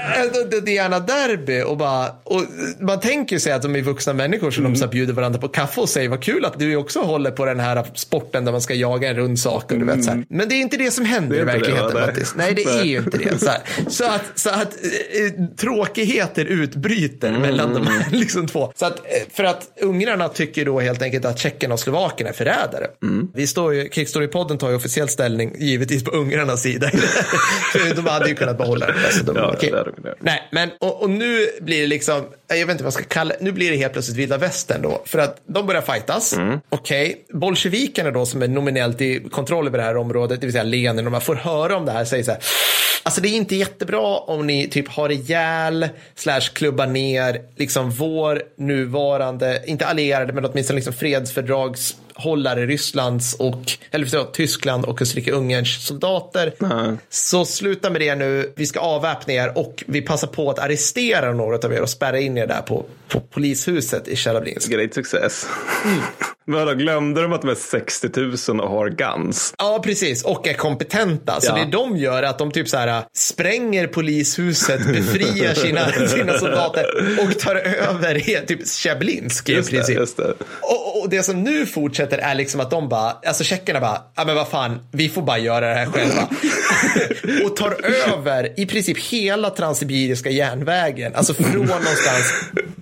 det- Det är gärna derby och, bara, och man tänker sig att de är vuxna människor så de så här bjuder varandra på kaffe och säger vad kul att du också håller på den här sporten där man ska jaga en rund sak. Och du vet, så här. Men det är inte det som händer Det i det, verkligheten? Nej. Mattis. Nej, det är ju inte det. Så, så att, så att eh, tråkigheter utbryter mellan de här liksom två. Så att, eh, för att ungrarna tycker då helt enkelt att Tjeckien och Slovakien är förrädare. Vi står ju, Krigsstorypodden tar ju officiell ställning givetvis på ungrarnas sida. För de hade ju kunnat behålla det. Alltså, de, Ja, okej. det. Nej, men och, och nu blir det liksom, jag vet inte vad jag ska kalla nu blir det helt plötsligt vilda västern då. För att de börjar fightas. Okej, bolsjevikerna då som är nominellt i kontroll över det här området, det vill säga Lenin, om man får höra om det här, säger så här. Alltså det är inte jättebra om ni typ har ihjäl slash klubbar ner liksom vår nuvarande, inte allierade men åtminstone liksom fredsfördragshållare Rysslands och, eller förlåt, Tyskland och Österrike-Ungerns soldater. Så sluta med det nu, vi ska avväpna er och vi passar på att arrestera några av er och spärra in er där på, på polishuset i Tjeljabinsk. Great success. Mm. Men då glömde de att de är 60 000 och har guns? Ja, precis. Och är kompetenta. Så Ja. det de gör är att de typ så här spränger polishuset, befriar sina, sina soldater och tar över typ Tjablinsk i Just det, princip. just det. Och, och det som nu fortsätter är liksom att de bara, alltså tjeckerna bara, ja men vad fan, vi får bara göra det här själva. och tar över i princip hela Transsibiriska järnvägen, alltså från någonstans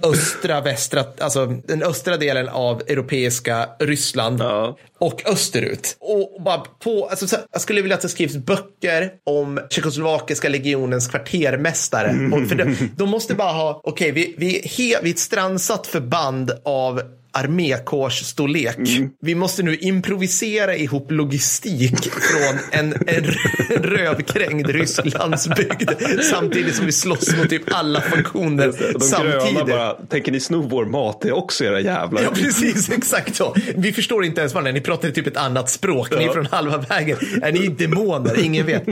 östra, västra, alltså den östra delen av europeiska Ryssland Ja. och österut. Och bara på, alltså, så, jag skulle vilja att det skrivs böcker om tjeckoslovakiska legionens kvartermästare. Och för de, de måste bara ha, okej, vi, vi, är he, vi är ett strandsatt förband av armékårsstorlek. Vi måste nu improvisera ihop logistik från en, en rövkrängd rysk landsbygd samtidigt som vi slåss mot typ alla funktioner De gröna samtidigt. bara, tänker ni sno vår mat? Det är också era jävlar. Ja, precis. Exakt så. Vi förstår inte ens är. Ni pratar typ ett annat språk. Ni är från halva vägen. Är ni demoner? Ingen vet.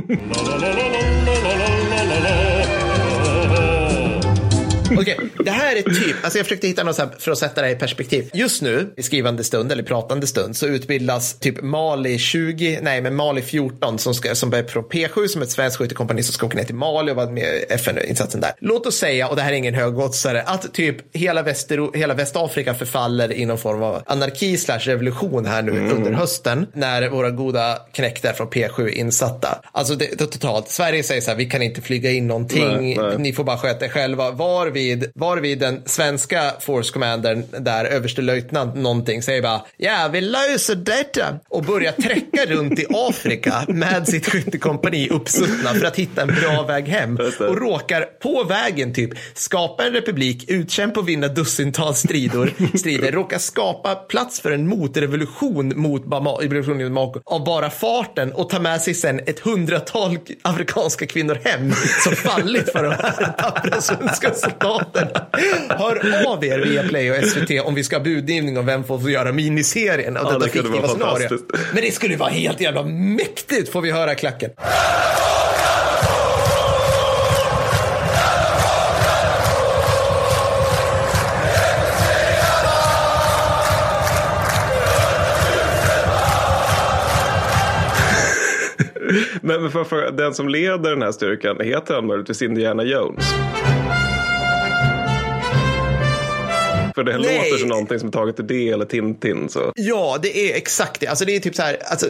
Okej, det här är typ, alltså jag försökte hitta något här för att sätta det här i perspektiv. Just nu, i skrivande stund eller pratande stund, så utbildas typ Mali 20, nej men Mali 14 som, ska, som börjar från P7 som ett svenskt skyttekompani som ska åka ner till Mali och vara med i FN-insatsen där. Låt oss säga, och det här är ingen högoddsare, att typ hela, Västero, hela Västafrika förfaller i någon form av anarki slash revolution här nu under hösten när våra goda knäckter från P7 är insatta. Alltså det, det, totalt, Sverige säger så här, vi kan inte flyga in någonting, Nej, nej. ni får bara sköta er själva. Varvid, varvid den svenska force commandern där, överstelöjtnant någonting, säger bara ja, vi löser detta. Och börjar träcka runt i Afrika med sitt skyttekompani uppsuttna för att hitta en bra väg hem. Och råkar på vägen typ skapa en republik, utkämpa och vinna dussintals strider, strider råkar skapa plats för en motrevolution mot Bama- revolutionen i Bamako av bara farten och ta med sig sen ett hundratal afrikanska kvinnor hem som fallit för de här tappra svenska soldaterna. Hör av er via Play och SVT om vi ska ha budgivning om vem får få göra miniserien av Ja, detta det fiktiva scenario. Men det skulle vara helt jävla mäktigt får vi höra klacken. Men för, för den som leder den här styrkan, heter han möjligtvis Indiana Jones? För det Nej. låter som någonting som är taget ur det eller Tintin. Så. Ja, det är exakt det. Alltså det är typ så här, alltså,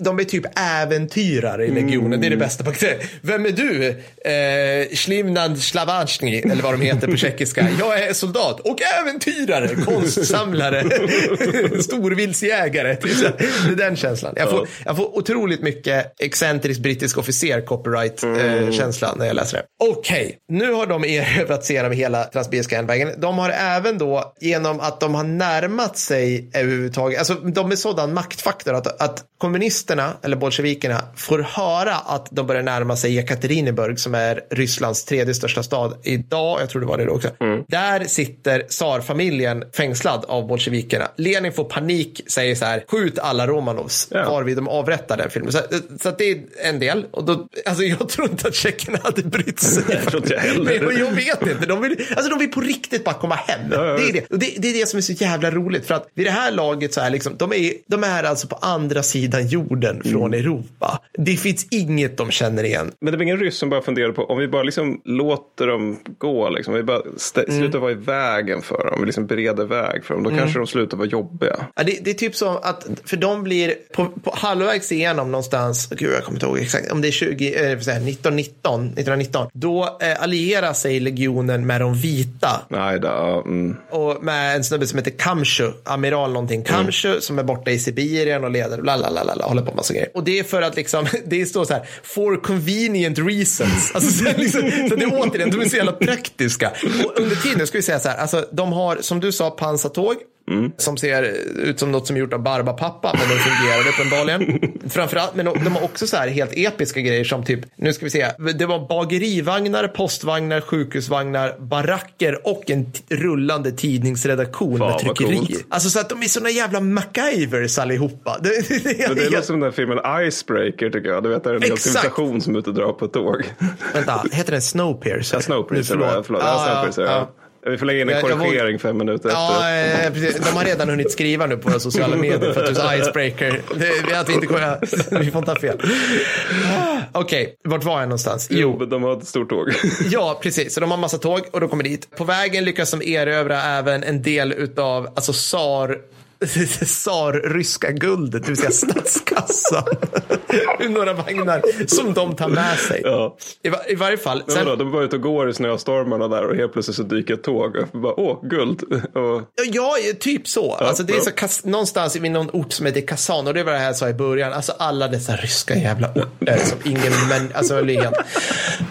de är typ äventyrare i legionen. Det är det bästa paktetet. Vem är du? Eh, Slimnad Slavanski, eller vad de heter på tjeckiska. Jag är soldat och äventyrare, konstsamlare, storviltsjägare. Typ. Det är den känslan. Jag får, jag får otroligt mycket excentrisk brittisk officer copyright-känsla när jag läser det. Okej, nu har de erövrat sig genom hela Transsibiriska järnvägen. De har även då genom att de har närmat sig överhuvudtaget, alltså de är sådan maktfaktor att, att kommunisterna, eller bolsjevikerna, får höra att de börjar närma sig Jekaterinburg som är Rysslands tredje största stad idag, jag tror det var det då också. Där sitter tsarfamiljen fängslad av bolsjevikerna. Lenin får panik, säger så här, skjut alla Romanovs, Ja. varvid de avrättar den filmen. Så, så det är en del. Och då, alltså jag tror inte att tjeckerna hade brytt sig. Jag jag heller. Men jag vet inte. De vill, alltså de vill på riktigt bara komma hem. ja, det, är. Det. Och det, det är det som är så jävla roligt. För att vid det här laget så är liksom, de är, de är alltså på andra sidan jorden från Mm. Europa. Det finns inget de känner igen. Men det var ingen ryss som bara funderade på om vi bara liksom låter dem gå, liksom, vi bara stä- Mm. slutar vara i vägen för dem, vi liksom bereder väg för dem, då kanske de slutar vara jobbiga. Ja, det, det är typ som att, för de blir på, på halvvägs igenom någonstans, gud jag kommer inte ihåg exakt, om det är 20, eh, vad säger jag, 1919, 1919, då eh, allierar sig legionen med de vita Nej, då, mm. och med en snubbe som heter Kamshu, amiral någonting, Kamshu som är borta i Sibirien och leder, bla bla bla, håller på med massa grejer. Och det är för att liksom, det står så här, for convenient reasons. Alltså, så, liksom, så det är återigen, de är så jävla praktiska. Och under tiden ska vi säga så här, alltså de har, som du sa, pansartåg. Som ser ut som något som är gjort av Barbapappa, men de fungerar uppenbarligen. Framförallt, men de, har också så här helt episka grejer som typ, nu ska vi se, det var bagerivagnar, postvagnar, sjukhusvagnar, baracker och en rullande tidningsredaktion Fan, med tryckeri. coolt. Alltså så att de är såna jävla MacGyvers allihopa. Det, det, det, Men det låter som den filmen Icebreaker tycker jag. Du vet, det är en Exakt. civilisation som är ute och drar på ett tåg. Vänta, heter den Snowpiercer? Ja, Snowpiercer, Nu, förlåt. förlåt. Ja, Snowpiercer, ja. Vi får lägga in en korrigering fem minuter efter. Ja, eh, precis. De har redan hunnit skriva nu på våra sociala medier för att du sa icebreaker. Det, att vi inte kommer, vi får inte ha fel. Okej, vart var jag någonstans? Jo, de har ett stort tåg. Ja, precis. Så de har massa tåg och de kommer dit. På vägen lyckas de erövra även en del utav, alltså SAR, SAR-ryska guldet, det vill säga statskassan. Några vagnar som de tar med sig. Ja. I, va- I varje fall. Men vadå, de var ute och går i snöstormarna där och helt plötsligt så dyker ett tåg och bara, åh, guld. Och, Ja, typ så. alltså, det är ja. så kas- någonstans vid någon ort som heter Kazan och det var det här jag sa i början. Alltså alla dessa ryska jävla orter som ingen men alltså jag blir helt,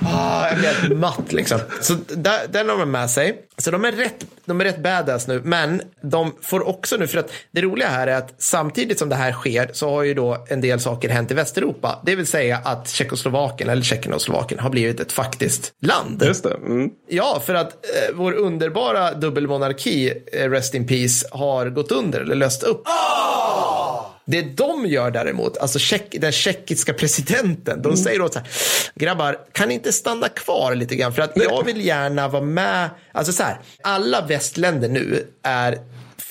ah, jag blir helt matt liksom. Så där, den har de med sig. Så de är rätt, de är rätt badass nu, men de får också nu för att det roliga här är att samtidigt som det här sker så har ju då en del saker hänt i Västeuropa. Det vill säga att Tjeckoslovakien eller Tjeckien och Slovakien har blivit ett faktiskt land. just det. Mm. Ja, för att eh, vår underbara dubbelmonarki, eh, Rest in Peace, har gått under eller löst upp. Det de gör däremot, alltså tjeck, den tjeckiska presidenten, de säger åt så här, grabbar, kan ni inte stanna kvar lite grann? För att jag vill gärna vara med, alltså så här, alla västländer nu är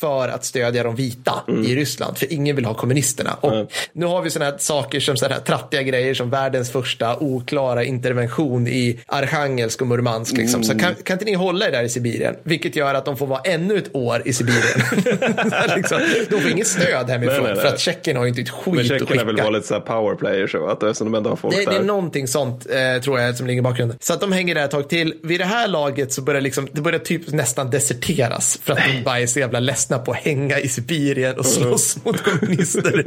för att stödja de vita i Ryssland, för ingen vill ha kommunisterna. Och nu har vi sådana här saker som sådana här trattiga grejer som världens första oklara intervention i Arkhangelsk och Murmansk. Liksom. Så kan, kan inte ni hålla er där i Sibirien? Vilket gör att de får vara ännu ett år i Sibirien. liksom, de får inget stöd hemifrån, Nej, nej, nej. för att Tjeckien har ju inte ett Men skit att tjeckerna vill skicka. vara lite så här powerplayers eftersom de ändå har folk Det, det är någonting sånt, eh, tror jag, som ligger i bakgrunden. Så att de hänger där ett tag till. Vid det här laget så börjar liksom, det börjar typ nästan deserteras för att de bara är så jävla ledsna på att hänga i Sibirien och slåss mot kommunister.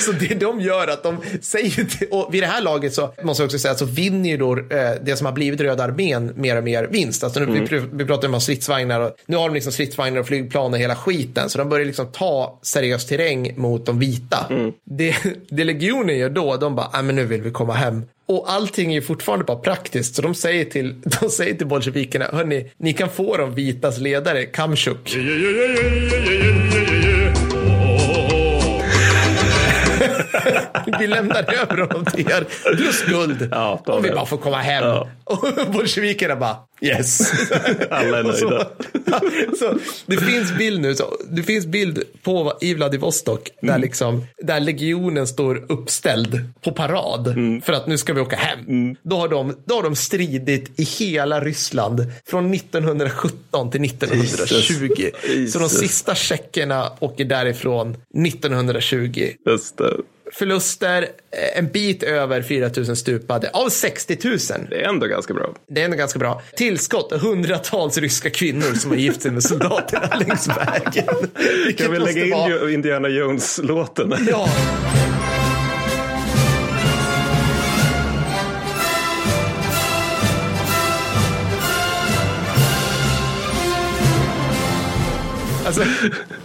så det de gör att de säger till, och vid det här laget så måste jag också säga så vinner ju då eh, det som har blivit Röda armén mer och mer vinst. Alltså nu, vi, vi pratar om stridsvagnar och nu har de liksom stridsvagnar och flygplan och hela skiten. Så de börjar liksom ta seriös terräng mot de vita. Det, det legionen gör då, de bara, "Ah, men nu vill vi komma hem. Och allting är ju fortfarande bara praktiskt. Så de säger till, de säger till bolsjevikerna, hörni, ni kan få de vitas ledare, Kamchuk. Vi lämnar över honom till er, plus guld. Ja, om vi bara får komma hem. Ja. Och bolsjevikerna bara, yes. Alla är Och så, nöjda. så, det finns bild nu, så, det finns bild på i Vladivostok där, Mm. liksom, där legionen står uppställd på parad Mm. för att nu ska vi åka hem. Då, har de, då har de stridit i hela Ryssland från 1917 till 1920. Så de Jesus. sista tjeckerna åker därifrån 1920. Just det. Förluster, eh, en bit över 4 000 stupade av 60 000. Det är ändå ganska bra. Det är ändå ganska bra. Tillskott, hundratals ryska kvinnor som har gift sig med soldaterna längs vägen. Kan vi lägga in vara- Indiana Jones-låten? Ja. Alltså,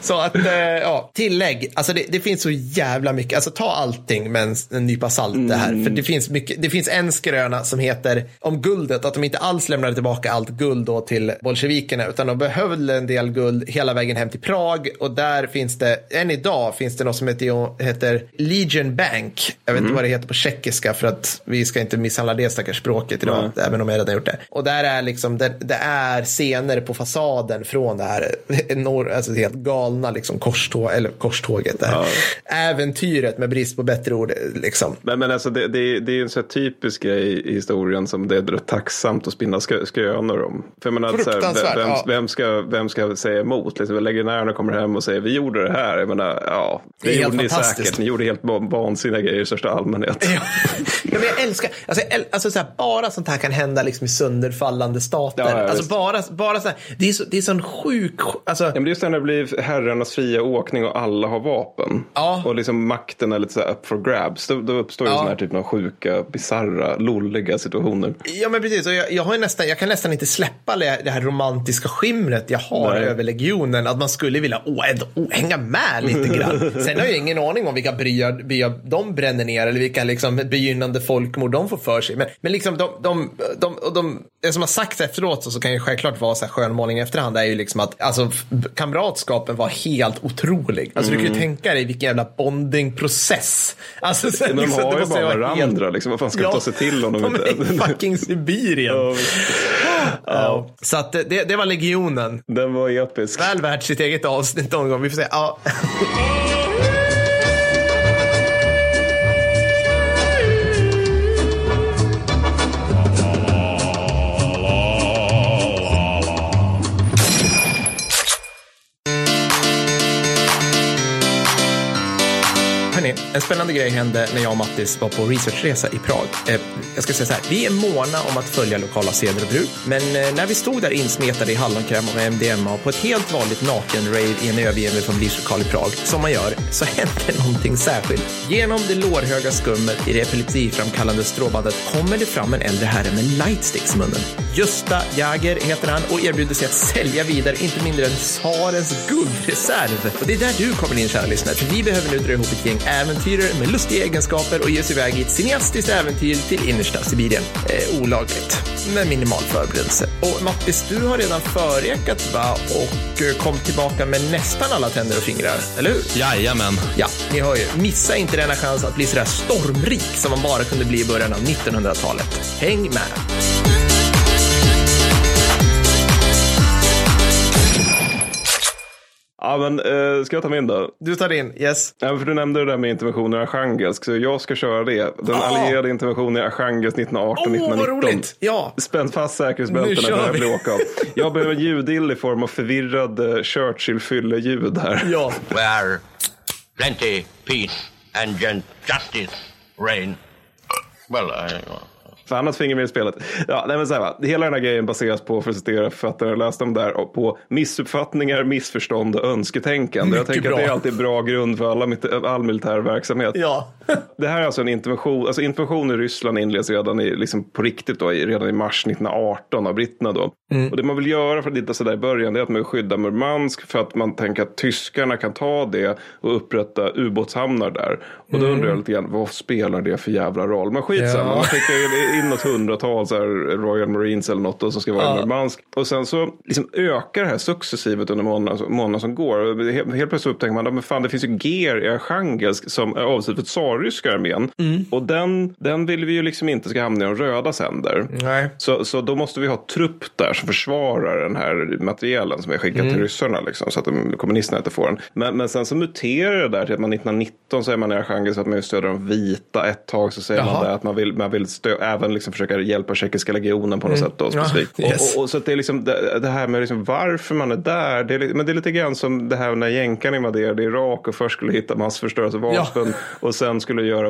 så att, eh, ja, tillägg. Alltså det, det finns så jävla mycket. Alltså ta allting med en, en nypa salt det här. För det finns, mycket, det finns en skröna som heter om guldet, att de inte alls lämnade tillbaka allt guld då till bolsjevikerna, utan de behövde en del guld hela vägen hem till Prag. Och där finns det, än idag finns det något som heter, heter Legion Bank. Jag vet inte vad det heter på tjeckiska för att vi ska inte misshandla det stackars språket idag, även om jag redan gjort det. Och där är liksom, det, det är scener på fasaden från det här enorm, alltså helt galna liksom korståg, eller korståget. Där. Äventyret med brist på bättre ord. Liksom. Men, men alltså det, det, det är ju en så typisk grej i historien som det är tacksamt att spinna skö, skrönor om. För menar, så här, vem, ja. vem, ska, vem ska säga emot? Liksom, legionärerna kommer hem och säger vi gjorde det här. Jag menar, ja, det, Det gjorde ni säkert. Ni gjorde helt van- vansinniga grejer i största allmänhet. Ja, men jag älskar, alltså, jag äl, alltså så här, bara sånt här kan hända liksom i sönderfallande stater. Ja, ja, alltså bara, bara så här, det är så, det är sån sjuk, alltså, Ja, men det är just när det blir herrarnas fria åkning och alla har vapen. Ja. Och liksom makten är lite så här up for grabs. Då, då uppstår ju Ja. sådana här typen av sjuka, bisarra, lolliga situationer. Ja men precis, och jag, jag, har ju nästan, jag kan nästan inte släppa det det här romantiska skimret jag har Nej. över legionen. Att man skulle vilja oh, ändå, oh, hänga med lite grann. Sen har jag ingen aning om vilka byar, byar de bränner ner eller vilka liksom, begynnande folkmord de får för sig. Men, men liksom de, de, de, och de, det som har sagts efteråt så, så kan ju självklart vara så här skönmålning i efterhand är ju liksom att alltså, kamratskapen var helt otrolig. Alltså du kan ju tänka dig vilken jävla bondingprocess. Alltså, så, Mm. Men de liksom, har det ju bara vara varandra. Liksom. Vad fan ska de ta sig till om de, de inte... är i fucking Sibirien. Ja. Ja. Så att det, det var legionen. Den var episk. Väl värt sitt eget avsnitt någon gång. Vi får se. Ja. en spännande grej hände när jag och Mattis var på researchresa i Prag. Eh, jag ska säga så här, vi är måna om att följa lokala seder och bruk, men eh, när vi stod där insmetade i hallonkräm och MDMA på ett helt vanligt naken-rave i en övergiven familjelokal i Prag, som man gör, så hände någonting särskilt. Genom det lårhöga skummet i det epilepsiframkallande stråbandet kommer det fram en äldre herre med lightsticks i munnen. Gösta Jäger heter han och erbjuder sig att sälja vidare inte mindre än tsarens guldreserv. Och det är där du kommer in, kära lyssnare, för vi behöver nu dra ihop ett gäng äventyrare med lustiga egenskaper och ge oss iväg i ett cineastiskt äventyr till innersta Sibirien. Eh, olagligt, med minimal förberedelse. Och Mattis, du har redan förekat va? Och eh, kom tillbaka med nästan alla tänder och fingrar, eller hur? Jajamän. Ja, ni hör ju. Missa inte denna chans att bli sådär stormrik som man bara kunde bli i början av 1900-talet. Häng med! Ja, men äh, ska jag ta min då? Du tar in, yes. Ja, för du nämnde det där med interventioner i Arkhangelsk, så jag ska köra det. Den Ah. allierade interventionen i Arkhangelsk 1918 Åh, vad 1919. roligt! Ja. Spänn fast säkerhetsbältena för blir åka av. Jag behöver en ljudill i form av förvirrad eh, Churchill-fylle-ljud här. Ja. Where plenty, peace, and justice reign. Well, I, För annat finger med i spelet. Ja, nej men så här, va. Hela den här grejen baseras på, för att citera författaren jag läste om där, på missuppfattningar, missförstånd och önsketänkande. jag Mycket tänker att det är bra. alltid bra grund för alla, all militär verksamhet. Ja. Det här är alltså en intervention, alltså intervention i Ryssland inleds redan i, liksom på riktigt då, redan i mars 1918 av britterna då. Och det man vill göra för att titta sådär i början det är att man vill skydda Murmansk för att man tänker att tyskarna kan ta det och upprätta ubåtshamnar där. Och då undrar jag lite grann, vad spelar det för jävla roll? Men skitsamma, Ja. man skickar ju in något hundratal så här, Royal Marines eller något då, som ska vara i Murmansk. Och sen så liksom ökar det här successivt under månaderna, månaderna som går. Helt, helt plötsligt upptäcker man att fan, det finns ju GER i Arkhangelsk som är avsedd för tsarryska armén. Och den, den vill vi ju liksom inte ska hamna i de rödas händer. Nej. Så, så då måste vi ha trupp där som försvarar den här materielen som är skickad till ryssarna. Liksom, så att de, kommunisterna inte får den. Men, men sen så muterar det där till att man 1919 så är man i Arkhangelsk att man vill stödja de vita. Ett tag så säger Jaha. man att man vill, man vill stö, även liksom försöka hjälpa tjeckiska legionen på något sätt. Då, Ja, specifikt. yes. och, och, och så det är liksom det, det här med liksom varför man är där. Det är, men det är lite grann som det här när jänkarna invaderade Irak och först skulle hitta massförstörelsevapen och sen skulle göra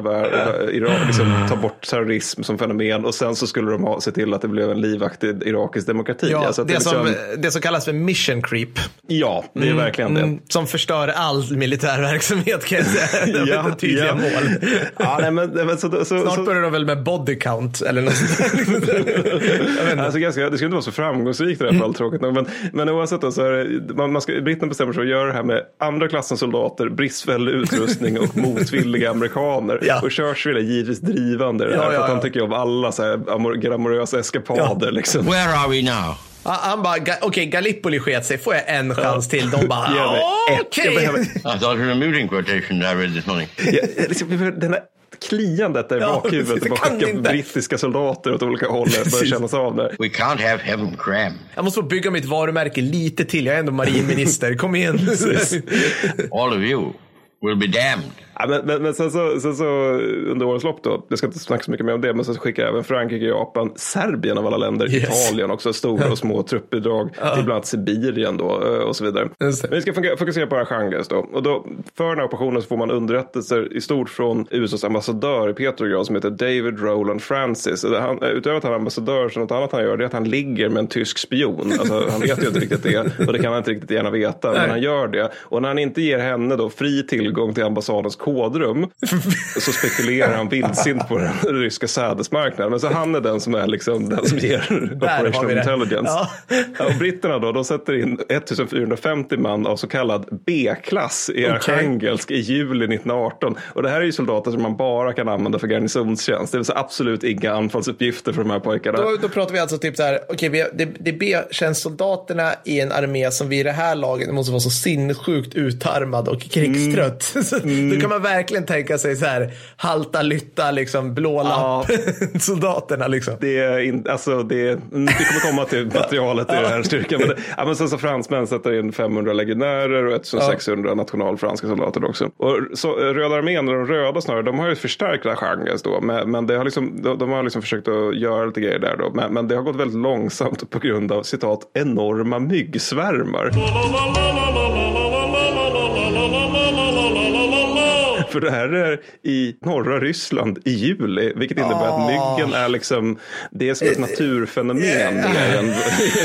Irak, liksom, ta bort terrorism som fenomen och sen så skulle de ha, se till att det blev en livaktig irakisk demokrati. Ja, Alltså att det, är som, liksom, det som kallas för mission creep. ja, det är verkligen det. Mm, som förstör all militär verksamhet kan jag säga. De inte tydliga mål. ja, nej, men, nej, men så, så, Snart börjar de väl med body count. Eller något sånt där. Alltså ganska, det skulle inte vara så framgångsrikt i det här fallet tråkigt nog. Men, men oavsett då så är det, man, man ska, britterna bestämmer sig för att göra det här med andra klassens soldater, bristfällig utrustning och motvilliga amerikaner. Ja. Och Churchill är givetvis drivande det här. Ja, för ja, att han ja. tycker om alla så här amor- glamorösa eskapader. Liksom. Where are we now? Han- Han bara, "Ga- okej Gallipoli sket sig, får jag en chans till? De bara, okej. Jag behöver- I thought it was a muting quotation I read this morning. Ja, liksom, den här kliandet där i Ja, bakhuvudet. det kan skickar inte. brittiska soldater åt olika håll. Det börjar kännas av där. We can't have heaven crammed. Jag måste få bygga mitt varumärke lite till. Jag är ändå marinminister. Kom igen. All of you will be damned. Ja, men, men, men sen, så, sen så under årens lopp då, jag ska inte snacka så mycket mer om det, men sen så skickar även Frankrike, Japan, Serbien av alla länder, Yes. Italien också, stora och små truppbidrag till bland annat Sibirien då eh, och så vidare. Men vi ska fokusera på Archangelsk då. Och då. För den här operationen så får man underrättelser i stort från USAs ambassadör i Petrograd som heter David Roland Francis. Han, utöver att han är ambassadör så något annat han gör det är att han ligger med en tysk spion. Alltså, han vet ju inte riktigt det och det kan han inte riktigt gärna veta, men Nej. han gör det. Och när han inte ger henne då fri tillgång till ambassadens kodrum så spekulerar han vildsint på den ryska sädesmarknaden. Men så han är den som är liksom den som ger vi operational intelligence. Ja. Och britterna då, de sätter in 1450 man av så kallad B-klass i Arkhangelsk i juli 1918. Och det här är ju soldater som man bara kan använda för garnisonstjänst. Det vill säga absolut inga anfallsuppgifter för de här pojkarna. Då, då pratar vi alltså typ så här, okej, vi har- det, det är B-tjänstsoldaterna i en armé som vid det här laget måste vara så sinnessjukt utarmad och krigstrött. Kan man verkligen tänka sig så här, halta lytta, liksom, blå lapp, soldaterna liksom. Det är in, alltså det är, vi kommer komma till materialet i den här styrkan. Men, det, ja, men sen så fransmän sätter in 500 legionärer och 1600 nationalfranska soldater också. Och så, eh, Röda armén, eller de röda snarare, de har ju förstärkt Archangelsk då. Men, men det har liksom, de, de har liksom försökt att göra lite grejer där då. Men, men det har gått väldigt långsamt på grund av citat enorma myggsvärmar. För det här är i norra Ryssland i juli, vilket innebär att myggen är liksom, det är som ett naturfenomen mer än,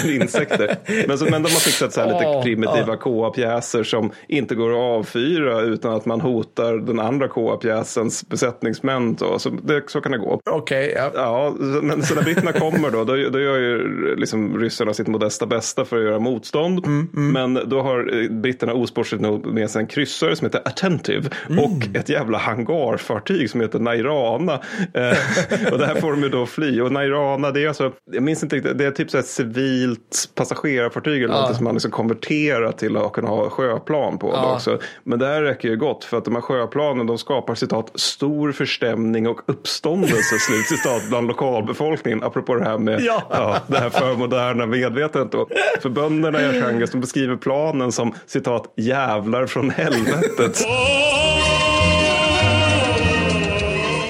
än insekter. Men, så, men de har fixat så här lite Åh, primitiva KA-pjäser som inte går att avfyra utan att man hotar den andra KA-pjäsens besättningsmän. Då. Så, det, så kan det gå. Okej, ja. Ja, så- men så när britterna kommer då, då, då gör ju liksom ryssarna sitt modesta bästa för att göra motstånd. Men då har britterna osportsligt nog med sig en kryssare som heter Attentive och ett jävla hangarfartyg som heter Nairana. Eh, och där får de ju då fly. Och Nairana, det är alltså, jag minns inte riktigt, det är typ så ett civilt passagerarfartyg eller något som man liksom konverterar till att kunna ha sjöplan på. Då också. Men det här räcker ju gott för att de här sjöplanen de skapar citat stor förstämning och uppståndelse slut citat bland lokalbefolkningen. Apropå det här med Ja. ja, det här förmoderna medvetandet då. För bönderna i Arkhangelsk de beskriver planen som citat jävlar från helvetet.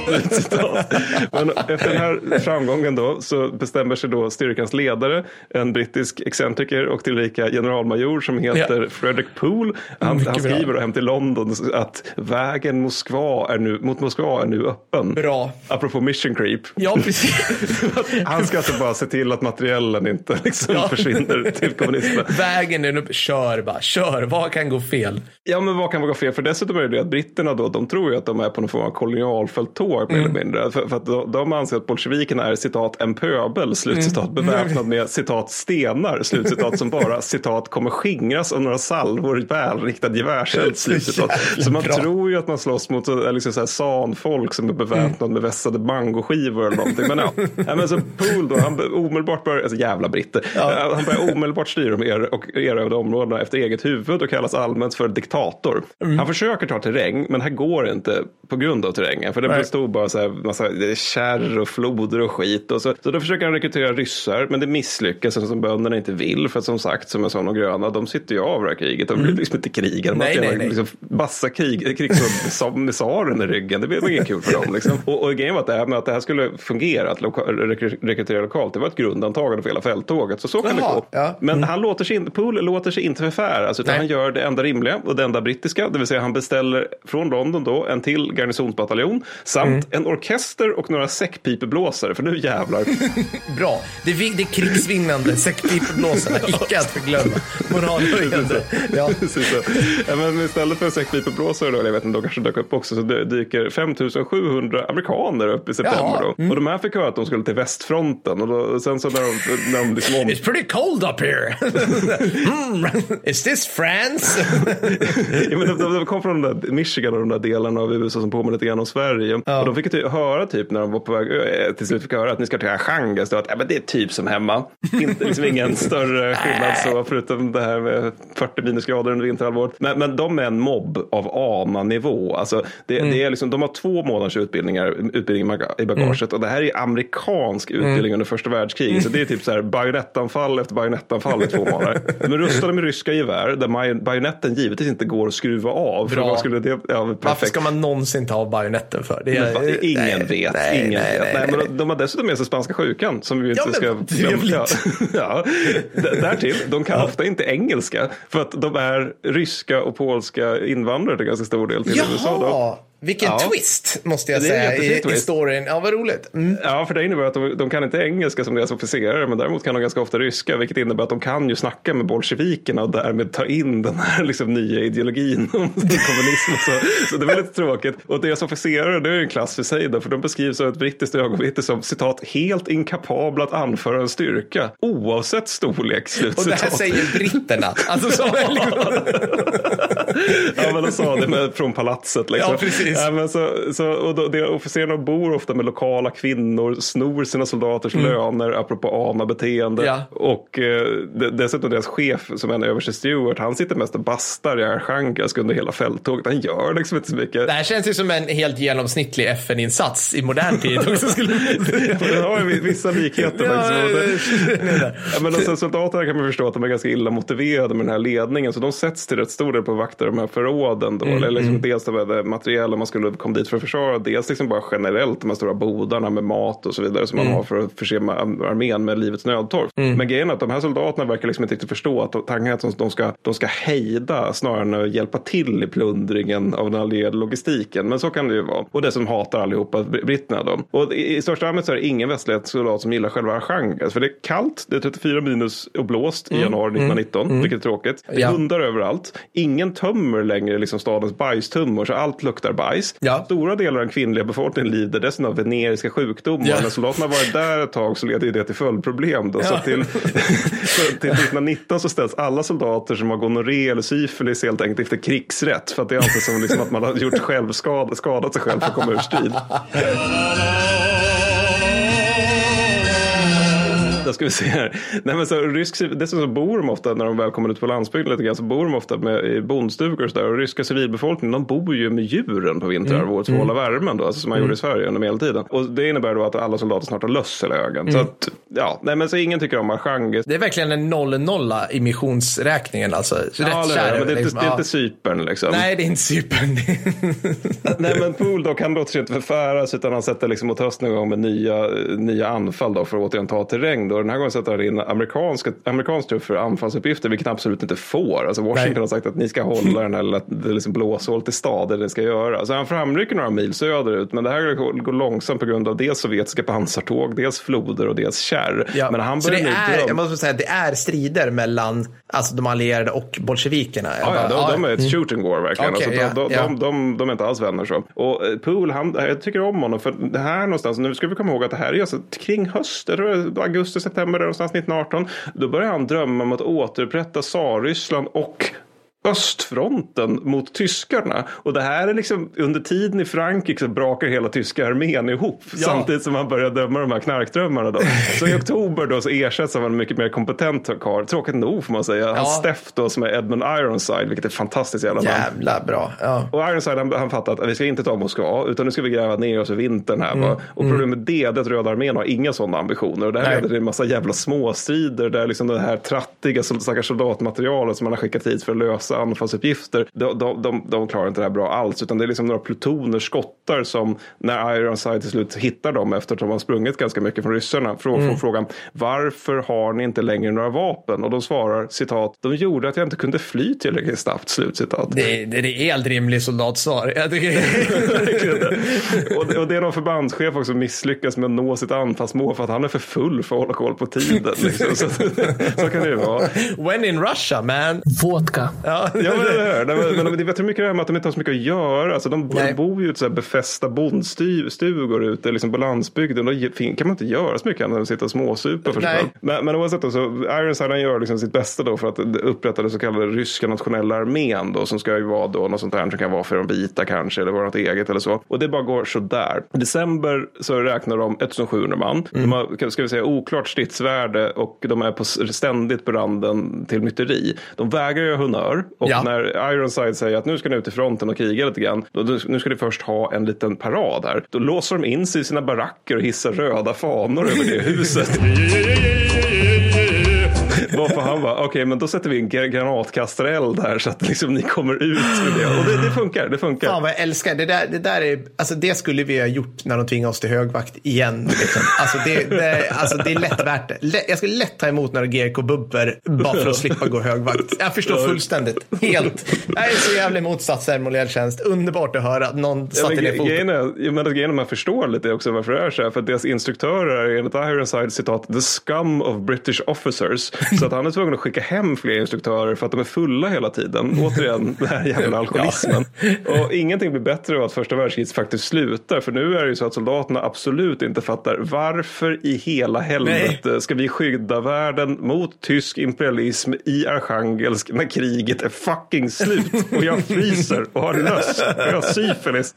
Slutcitat. Men efter den här framgången då så bestämmer sig då styrkans ledare, en brittisk excentriker och tillika generalmajor som heter Frederick Poole. Han, han skriver då hem till London att vägen Moskva är nu, mot Moskva är nu öppen. Bra. Apropå mission creep. Ja, precis. Han ska alltså bara se till att materiellen inte liksom Ja. försvinner till kommunisterna. Vägen är upp. Kör bara, kör. Vad kan gå fel? Ja, men vad kan gå fel? För dessutom är det det att britterna då, de tror ju att de är på någon form av kolonialfälttåg mer eller mindre. För, för att de, de anser att bolsjevikerna är citat en pöbel, slutcitat, beväpnad med citat stenar, slutcitat, som bara citat kommer skingras av några salvor välriktad gevärseld, slutcitat. Så man bra. tror ju att man slåss mot eh, liksom så här sanfolk som är beväpnad med vässade mangoskivor eller någonting. Men ja, ja men så Pool då, han omedelbart börjar, alltså jävla britter, Eh, han börjar omedelbart styra med er och erövrade områdena efter eget huvud och kallas allmänt för diktator. Han försöker ta terräng, men det här går inte på grund av terrängen. För det Nej. Bestod bara så här, massa kärr och floder och skit. Och så, så då försöker han rekrytera ryssar, men det misslyckas som bönderna inte vill. För att som sagt, som jag sa, de gröna, de sitter ju av det här kriget. De vill liksom inte kriga. De Nej, har nej, nej, liksom bassa krig, tsaren i ryggen. Det var inget kul för dem. Liksom. Och, och grejen var att det här med att det här skulle fungera, att loka, rekry- rekrytera lokalt, det var ett grundantagande för hela fälttåget. Så så kan Jaha, det gå. ja. Men han låter sig inte, Poole låter sig inte förfäras, utan Nej. han gör det enda rimliga och det enda brittiska, det vill säga han beställer från London då en till garnisonsbataljon samt en orkester och några säckpipeblåsare, för nu jävlar. Bra. Det är, det är krigsvinnande säckpipeblåsarna, icke att förglömma. Moralhöjande. Ja. Ja, men istället för säckpipeblåsare då, eller jag vet inte, de kanske dök upp också, så dyker 5700 amerikaner upp i september Jaha. då. Och de här fick höra att de skulle till västfronten och, då, sen så när de, när de liksom om... It's pretty cold up here. mm, is this France? Ja, men de, de, kom från de där Michigan och de där delarna av USA som påminner lite grann om Sverige. Och de fick ju ty- höra typ när de var på väg, eh, till slut fick höra att ni ska till då att ja, men det är typ som hemma. Inte liksom ingen större skillnad så, förutom det här med 40 minusgrader under vinterhalvåret. Men, men de är en mobb av AMA-nivå. Alltså, det, det är liksom, de har två månaders utbildningar, utbildning i i bagaget och det här är amerikansk utbildning under första världskriget. Så det är typ så här bajonettanfall efter bajonettanfall i två månader. De är rustade med ryska gevär där bajonetten givetvis inte går att skruva av. För vad skulle det, ja, Varför perfekt. ska man någonsin ta av bajonetten för? Det va- ingen nej, vet. nej, ingen nej, vet. nej, Nej, nej. men de, de har dessutom med sig spanska sjukan som vi inte Ja, ska trevligt. Ja, ja. Därtill, de kan ofta inte engelska för att de är ryska och polska invandrare till ganska stor del till USA. Då. Vilken Ja. twist måste jag säga i, i storyn. Ja, vad roligt. Mm. Ja, för det innebär att de, de kan inte engelska som deras officerare, men däremot kan de ganska ofta ryska, vilket innebär att de kan ju snacka med bolsjevikerna och därmed ta in den här liksom, nya ideologin om kommunism så. Så det är väldigt tråkigt. Och deras officerare, det är ju en klass för sig då, för de beskrivs av ett brittiskt ögonvittne som citat helt inkapabla att anföra en styrka, oavsett storlek. Slut, Och det här citat. säger britterna. Alltså, som liksom... ja, men de sa det med, från palatset. Liksom. Ja, precis. Ja, men så, så, och då, det, officerarna bor ofta med lokala kvinnor, snor sina soldaters löner, apropå AMA-beteende. Mm. Ja. Och eh, de, dessutom deras chef, som är en överste Stewart, han sitter mest och bastar i Archangelsk under hela fälttåget. Han gör liksom inte så mycket. Det här känns ju som en helt genomsnittlig FN-insats i modern tid också. Skulle Det har ju vissa likheter. Ja. Ja, men sen soldaterna kan man förstå att de är ganska illa motiverade med den här ledningen. Så de sätts till rätt stor del på att vakta de här förråden. Då. Eller liksom Dels det med material om man skulle komma dit för att försvara. Dels liksom bara generellt de här stora bodarna med mat och så vidare. Som man har för att förse armén med livets nödtorft. Men grejen är att de här soldaterna verkar liksom inte riktigt förstå att tanken är att de ska, de ska hejda snarare än att hjälpa till i plundringen av den allierade logistiken. Men så kan det ju vara. Och det som hatar allihopa br- britterna då. Och i, i största allmänhet så är det ingen västlig soldat som gillar själva Archangelsk. För det är kallt, det är 34 minus och blåst i januari 1919, vilket är tråkigt. Det är Ja. hundar överallt. Ingen tömmer längre liksom stadens bajstummor, så allt luktar bajs. Ja. Stora delar av den kvinnliga befolkningen lider dessutom av veneriska sjukdomar. Ja. När soldaterna varit där ett tag så leder det till följdproblem. Då. Så Ja. till, så till 1919 så ställs alla soldater som har gonorré eller syfilis helt enkelt efter krigsrätt. För att det är alltid som liksom att man har gjort självskada, skadat sig själv för att komma ur strid. Då ska vi se här. Nej, men så rysk, dessutom så bor de ofta, när de väl kommer ut på landsbygden lite grann, så bor de ofta med, i bondstugor och så där. Och ryska civilbefolkningen, de bor ju med djuren på vinterhalvåret för att hålla värmen då, alltså som man gjorde i Sverige under medeltiden. Och det innebär då att alla soldater snart har löss i ögonen. Så att, ja, nej men så ingen tycker om Archangelsk. Det är verkligen en noll-nolla i missionsräkningen alltså. Så Ja, rätt kär men det är, inte, liksom. det är inte Cypern liksom. Nej, det är inte Cypern. Nej men Pool då kan låter sig inte förfäras utan han sätter liksom mot hösten igång med nya, nya anfall då för att återigen ta terräng. Då. Den här gången sätter han in amerikanska, amerikansk trupp för anfallsuppgifter vilket han absolut inte får. Alltså Washington Nej. har sagt att ni ska hålla den här det är liksom blåshål till stad det ska göra. Så han framrycker några mil söderut men det här går, långsamt på grund av dels sovjetiska pansartåg, dels floder och dels kärr. Ja. Men han så det börjar nu är, jag måste säga, det är strider mellan alltså, de allierade och bolsjevikerna. Ja, ja, de, de är ett shooting war verkligen. Okej, alltså, de, ja. de, de, de är inte alls vänner så. Och eh, Poole, han, jag tycker om honom för det här någonstans, nu ska vi komma ihåg att det här är alltså kring höst, jag tror det var augusti, september någonstans 1918. Då börjar han drömma om att återupprätta Tsarryssland och östfronten mot tyskarna. Och det här är liksom under tiden i Frankrike så brakar hela tyska armén ihop. Samtidigt som han börjar drömma de här knarkdrömmarna. Då. Så i oktober då så ersätts av en mycket mer kompetent karl. Tråkigt nog får man säga. Han Ja. Steff då som är Edmund Ironside, vilket är fantastiskt jävla namn. Jävla bra. Ja. Och Ironside han, han fattar att vi ska inte ta Moskva utan nu ska vi gräva ner oss i vintern här. va? Och problemet med det är att Röda armén har inga sådana ambitioner. Och det här Nej. leder till en massa jävla småstrider där liksom det här trattiga stackars soldatmaterialet som man har skickat hit för att lösa massa anfallsuppgifter. De, de, de, de klarar inte det här bra alls, utan det är liksom några plutoner skottar som när Ironside till slut hittar dem efter att de har sprungit ganska mycket från ryssarna. Frå, Mm. får frågan varför har ni inte längre några vapen? Och de svarar citat, de gjorde att jag inte kunde fly tillräckligt snabbt, slutcitat. Det, det, det är helt rimligt soldatsvar. Jag tycker... Och, det- och det är någon förbandschef också som misslyckas med att nå sitt anfallsmål för att han är för full för att hålla koll på tiden. Liksom. Så, så kan det ju vara. When in Russia man. Vodka. Ja. Ja, men, Nej, men, men jag tror mycket det här med att de inte har så mycket att göra. Alltså, de, Nej. bor ju i så här befästa bondstugor ute liksom på landsbygden. Då kan man inte göra så mycket annat än att sitta och småsupa förstås. Nej. Men, men oavsett då, så Ironside han gör liksom sitt bästa då för att upprätta det så kallade ryska nationella armén då som ska ju vara då något sånt här som kan vara för de vita kanske eller vara något eget eller så. Och det bara går sådär. I december så räknar de 1700 man. De har, ska vi säga, oklart stridsvärde och de är på, ständigt på randen till myteri. De vägrar göra honör och Ja. när Ironside säger att nu ska ni ut i fronten och kriga lite grann. Då, nu ska ni först ha en liten parad här. Då låser de in sig i sina baracker och hissar röda fanor över det huset. Varför han bara, okej men då sätter vi en gra- granatkastareld här så att liksom ni kommer ut med det. Och det, det funkar, det funkar. Fan vad jag älskar det där. Det där är, alltså det skulle vi ha gjort när de tvingade oss till högvakt igen. Liksom. Alltså, det, det, alltså det är lätt värt det. Lätt, jag skulle lätt ta emot några GK-bubber bara för att slippa gå högvakt. Jag förstår fullständigt. Helt. Jag är så jävla emot statsceremoniell tjänst. Underbart att höra att någon Ja, satte men ner foten. grejen är man förstår lite också varför det är så här. För att deras instruktörer är enligt Ironside citat the scum of British officers. Så att han är tvungen att skicka hem fler instruktörer för att de är fulla hela tiden. Återigen, den här jävla alkoholismen. Och ingenting blir bättre av att första världskriget faktiskt slutar. För nu är det ju så att soldaterna absolut inte fattar varför i hela helvete ska vi skydda världen mot tysk imperialism i Arkhangelsk när kriget är fucking slut. Och jag fryser och har löss och jag har syfilis.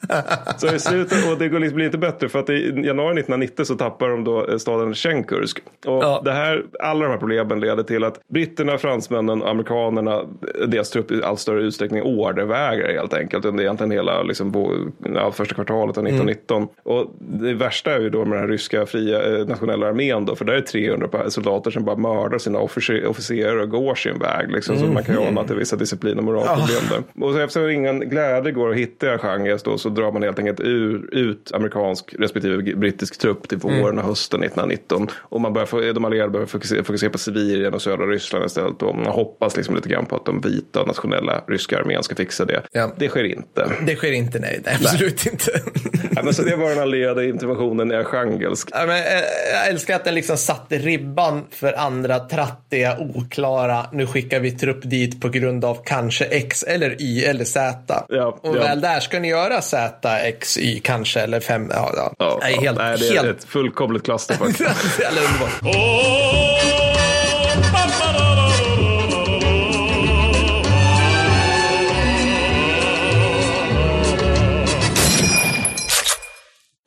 Så i slutet, och det går liksom, blir inte bättre för att i januari 1990 så tappar de då eh, staden Schenkursk. Och Ja. det här, alla de här problemen leder till att britterna, fransmännen, amerikanerna, deras trupp i allt större utsträckning ordervägrar helt enkelt under egentligen hela liksom, bo, ja, första kvartalet av 1919. Och det värsta är ju då med den ryska fria eh, nationella armén då, för där är 300 pa- soldater som bara mördar sina officer, officerare och går sin väg. Liksom, Så man kan ju ana att det är vissa disciplin och moralproblem där. Och så eftersom ingen glädje går att hitta i Arkhangelsk då så drar man helt enkelt ur, ut amerikansk respektive brittisk trupp till våren och hösten 1919. Och man börjar de allierade börjar fokusera, fokusera på Sibirien och södra Ryssland istället. Och man hoppas liksom lite grann på att de vita nationella ryska armén ska fixa det. Ja. Det sker inte. Det sker inte, nej. nej absolut inte. Ja, men så det var den allierade interventionen i Arkhangelsk. Ja, men, eh, jag älskar att den liksom satte ribban för andra trattiga, oklara. Nu skickar vi trupp dit på grund av kanske X eller Y eller Z. Ja, och ja. väl där ska ni göra Z, X, Y kanske eller 5. Ja, ja. Ja, Nej, ja. helt, Nej, det är helt. ett fullkomligt clusterfuck. Jävla underbart.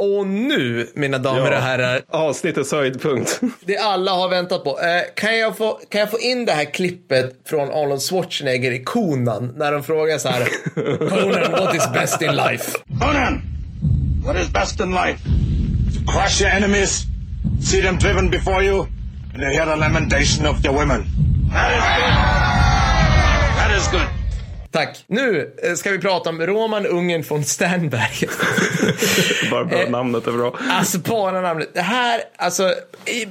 Och nu, mina damer och herrar, Avsnittets höjdpunkt. det alla har väntat på. Eh, kan, jag få, kan jag få in det här klippet från Arnold Schwarzenegger i Konan när de frågar så här. Conan, what is best in life? Conan, what is best in life? To crush your enemies, see them driven before you, and to hear the lamentation of your women. That is good. That is good. Tack. Nu eh, ska vi prata om Roman Ungen von Sternberg. Bara, bara Eh, namnet är bra. Alltså bara namnet. Det här, alltså. eh,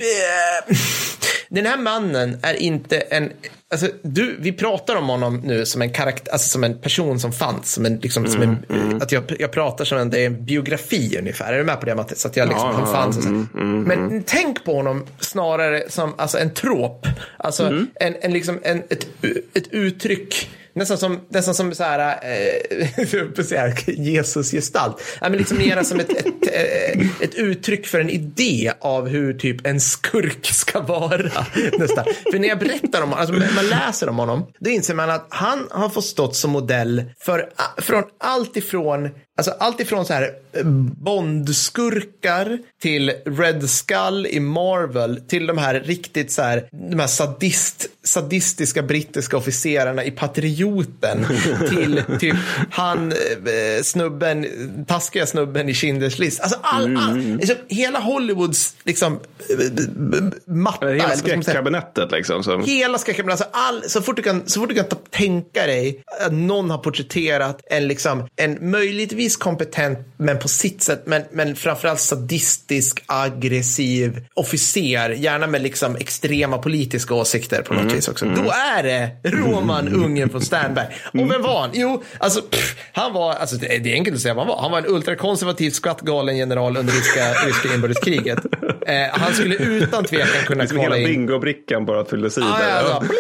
Den här mannen är inte en, alltså du, vi pratar om honom nu som en karaktär, alltså som en person som fanns, som en, liksom, som en, att jag, jag pratar som en, det är en biografi ungefär. Är du med på det Matte? Så att jag liksom, Ja, han fanns och så. Men tänk på honom snarare som, alltså en trop. Alltså en, en liksom, en, ett, ett uttryck Nästan som, nästan som så här, eh, att säga Jesus-gestalt. Ja, men liksom mera som ett, ett, ett, ett uttryck för en idé av hur typ en skurk ska vara. Nästan. För när jag berättar om honom, alltså man läser om honom, då inser man att han har fått stått som modell för, ah, från allt ifrån Alltså allt ifrån så här eh, Bondskurkar till Red Skull i Marvel till de här riktigt så här, de här sadist sadistiska brittiska officerarna i Patrioten till typ han eh, snubben, taskiga snubben i Schindler's list. Alltså all, all, liksom, hela Hollywoods liksom, eh, matta. Hela skräckkabinettet liksom. Så. Hela skräckfilmen, alltså all, så, fort du kan, så fort du kan ta, tänka dig att någon har porträtterat en, liksom, en möjligtvis kompetent, men på sitt sätt, men, men framförallt sadistisk, aggressiv officer, gärna med liksom extrema politiska åsikter på något vis också. Då är det Roman, ungen från Sternberg. Och vem var han? Jo, alltså, pff, han var, alltså det är enkelt att säga vad han var. Han var en ultrakonservativ, skattgalen general under ryska, ryska inbördeskriget. Eh, han skulle utan tvekan kunna Liksom hela in. bingobrickan bara fylldes i Ja, där. ja, Ja. ja.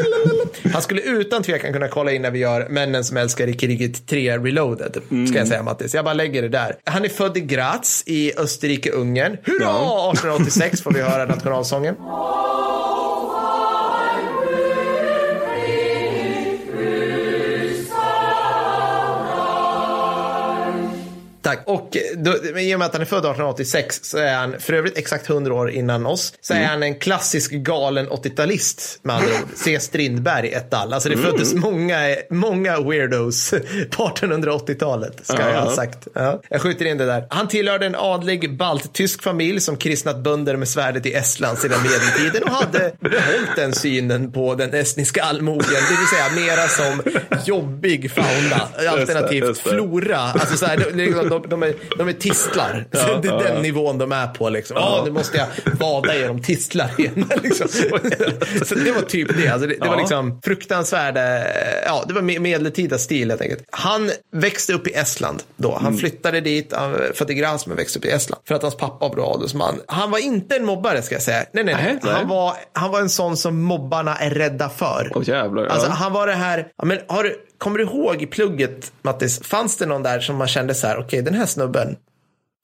Han skulle utan tvekan kunna kolla in när vi gör Männen som älskar i kriget 3 Reloaded. Ska jag säga Mattis. Jag bara lägger det där. Han är född i Graz i Österrike-Ungern. Hurra! 1886 får vi höra nationalsången. Tack. Och då, i och med att han är född 1886 så är han för övrigt exakt 100 år innan oss. Så är han en klassisk galen 80-talist med andra ord. C. Strindberg ett all. Alltså det föddes många, många weirdos på 1880-talet. Ska jag ha sagt. Ja. Jag skjuter in det där. Han tillhörde en adlig balttysk familj som kristnat bönder med svärdet i Estland sedan medeltiden och hade behållit den synen på den estniska allmogen. Det vill säga mera som jobbig fauna. Alternativt flora. Alltså så här, de, de, är, de är tistlar. Så det är den nivån de är på. Liksom. Ja, nu måste jag vada genom tistlar igen. liksom. Så det var typ det. Alltså det, det var Ja. liksom fruktansvärda, ja, det var me- medeltida stil helt enkelt. Han växte upp i Estland då. Han flyttade dit, han var född i Graz men växte upp i Estland. För att hans pappa var adelsman. Han var inte en mobbare ska jag säga. Nej, nej, nej. Han, var, han var en sån som mobbarna är rädda för. Åh jävlar. Alltså, ja. han var det här, ja, men har du, kommer du ihåg i plugget, Mattis, fanns det någon där som man kände så här, okej den här snubben,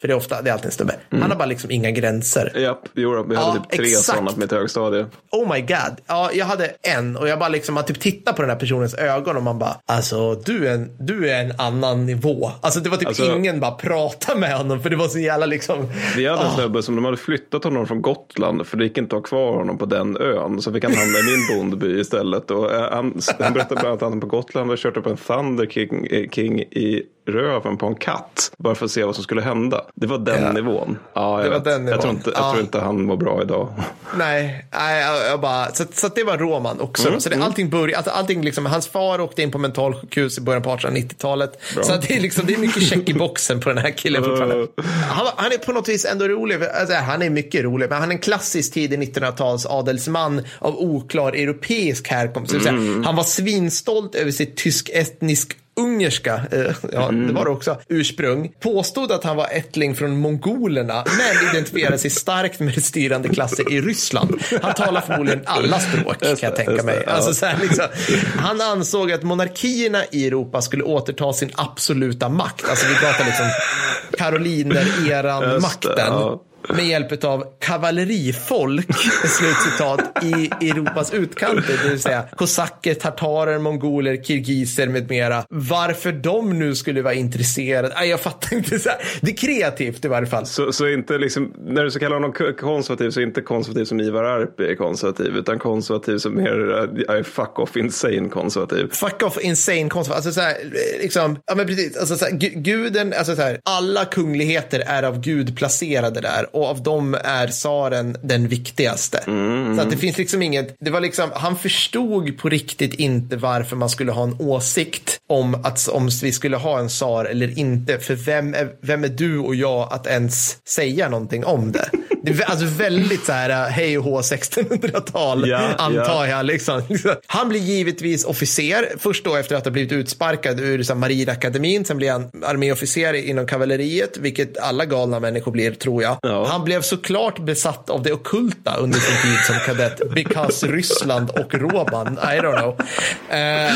för det är ofta, det är alltid en snubbe, han har bara liksom inga gränser. Japp, jo, då, vi hade Ja, typ tre exakt. sådana på mitt högstadie. Oh my god. Ja, jag hade en och jag bara liksom, man typ tittar på den här personens ögon och man bara, alltså du är en, du är en annan nivå. Alltså det var typ Alltså- ingen bara prata med honom för det var så jävla liksom, Vi hade en Ah. snubbe som de hade flyttat honom från Gotland för det gick inte att ha kvar honom på den ön. Så fick han hamna i min bondby istället. Och eh, han, han berättade bland annat att han på Gotland hade kört upp en Thunder King, eh, King i röven på en katt. Bara för att se vad som skulle hända. Det var den Ja. nivån. Ja, jag, Det var vet. den jag, tror nivån. inte, jag Ja. tror inte han mår bra idag. Nej, nej jag, jag bara, så, så det var Roman också. Mm. Så det, allting började, alltså, allting liksom, hans far åkte in på mentalsjukhus i början på 1890-talet. Så det, är liksom, det är mycket check i boxen på den här killen fortfarande. Han, var- han är på något vis ändå rolig. Alltså, han är mycket rolig, men han är en klassisk tidig 1900-tals adelsman av oklar europeisk härkomst. Säga, Han var svinstolt över sitt tysk-etnisk ungerska, eh, ja det var det också, ursprung. Påstod att han var ättling från mongolerna, men identifierade sig starkt med styrande klasser i Ryssland. Han talar förmodligen alla språk, kan jag tänka mig. Alltså, så här, liksom, han ansåg att monarkierna i Europa skulle återta sin absoluta makt. Alltså vi pratar liksom Just det, Karoliner-eran-makten. Med hjälp av kavallerifolk, slutcitat, i Europas utkanter, det vill säga kosacker, tartarer, mongoler, kirgiser med mera. Varför de nu skulle vara intresserade, Nej, jag fattar inte. Så här. Det är kreativt i varje fall. Så, så inte liksom, när du ska kalla honom konservativ så är inte konservativ som Ivar Arpi är konservativ. Utan konservativ som mer uh, fuck off insane konservativ. Fuck off insane konst. Alltså så här, liksom, ja men precis. Alltså så här, gu- guden, alltså så här, alla kungligheter är av Gud placerade där och av dem är tsaren den viktigaste. Så att det finns liksom inget, det var liksom, han förstod på riktigt inte varför man skulle ha en åsikt om att om vi skulle ha en tsar eller inte. För vem är, vem är du och jag att ens säga någonting om det? Det är alltså väldigt så här, hej och hå 1600-tal Ja, antar ja. jag. Liksom. Han blir givetvis officer, först då efter att ha blivit utsparkad ur Marinakademin. Sen blir han arméofficer inom kavalleriet, vilket alla galna människor blir, tror jag. Ja. Han blev såklart besatt av det okulta under sin tid som kadett, because Ryssland och Roman, I don't know. Eh,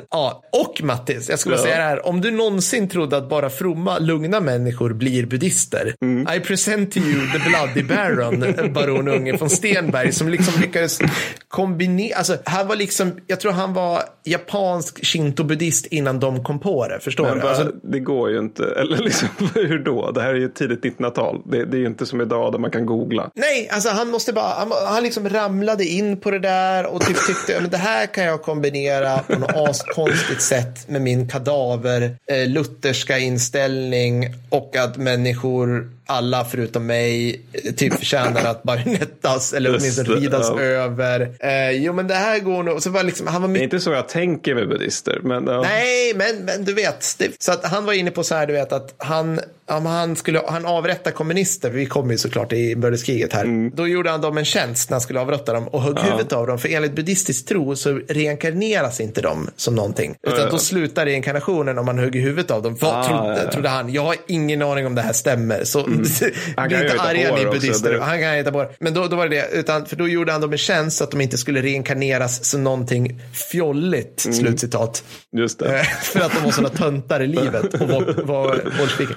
ja, och Mattis, jag skulle Ja. säga det här, om du någonsin trodde att bara fromma, lugna människor blir buddister, Mm. I present to you the blood Bloody Baron, baron Unge från Stenberg, som liksom lyckades kombinera, alltså han var liksom, jag tror han var japansk shinto-buddhist innan de kom på det, förstår Men du? Alltså, det går ju inte. Eller liksom, hur då? Det här är ju tidigt 1900-tal. Det, det är ju inte som idag där man kan googla. Nej, alltså han måste bara, han, han liksom ramlade in på det där och typ tyckte, men det här kan jag kombinera på något askonstigt sätt med min kadaver, eh, lutherska inställning och att människor, alla förutom mig, eh, typ förtjänar att bajonettas eller åtminstone ridas ja. över. Eh, jo, men det här går nog, så var liksom, han var Det är mycket inte så jag tänker med buddister. Men, ja. Nej, men, men du vet. Det, så att han var inne på så här, du vet att han, om han skulle han avrätta kommunister, vi kommer ju såklart i inbördeskriget här, Mm. då gjorde han dem en tjänst när han skulle avrätta dem och högg huvudet av dem. För enligt buddhistisk tro så reinkarneras inte de som någonting. Utan Ja, ja. då slutar reinkarnationen om man hugger huvudet av dem. Vad Ah, trodde, ja, ja. trodde han? Jag har ingen aning om det här stämmer. Så Han bli kan inte arga ni också, buddister. det- Han kan hitta på det. Men då, då var det det. Utan, för då gjorde han dem en tjänst så att de inte skulle reinkarneras som någonting fjolligt. Mm. Slutcitat. Just det. Eh, För att de var sådana töntar i livet och var, var.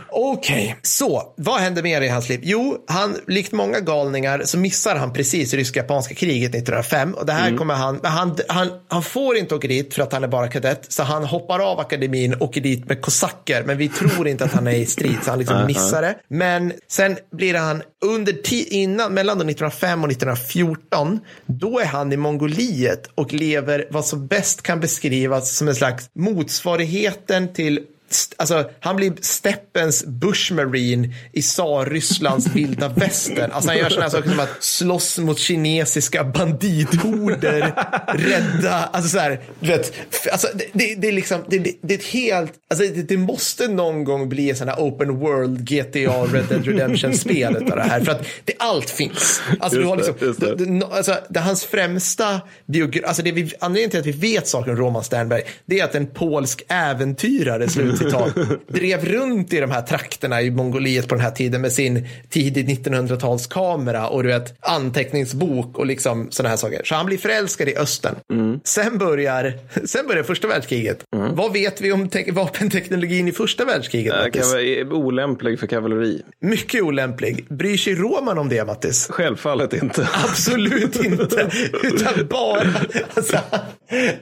Okej, så vad hände mer i hans liv? Jo, han, likt många galningar så missar han precis ryska-japanska kriget 1905 och det här kommer han, han, han, han får inte åka dit för att han är bara kadett så han hoppar av akademin och åker dit med kosacker men vi tror inte att han är i strid så han liksom missar det. Men sen blir han under innan, mellan 1905 och 1914, då är han i Mongoliet och lever vad som bäst kan beskrivas som en slags motsvarigheten till Alltså, han blir steppens bushmarine i tsar-Rysslands vilda västern. Alltså, han gör sådana saker som att slåss mot kinesiska bandithorder, rädda, alltså så här, du vet, alltså, det, det, det är liksom, det, det, är ett helt, alltså det, det måste någon gång bli en sån här open world GTA Red Dead Redemption-spel av det här. För att det, allt finns. Alltså, du har liksom, det. det, alltså, det hans främsta biografi, alltså det vi, anledningen till att vi vet saker om Roman Sternberg, det är att en polsk äventyrare, slutcitat, drev runt i de här trakterna i Mongoliet på den här tiden med sin tidigt 1900-talskamera och du vet, anteckningsbok och liksom sådana här saker. Så han blir förälskad i östern. Sen, börjar, sen börjar första världskriget. Vad vet vi om te- vapenteknologin i första världskriget? Mattis? kan vara olämplig för kavalleri. Mycket olämplig. Bryr sig Roman om det, Mattis? Självfallet inte. Absolut inte. Utan bara, alltså,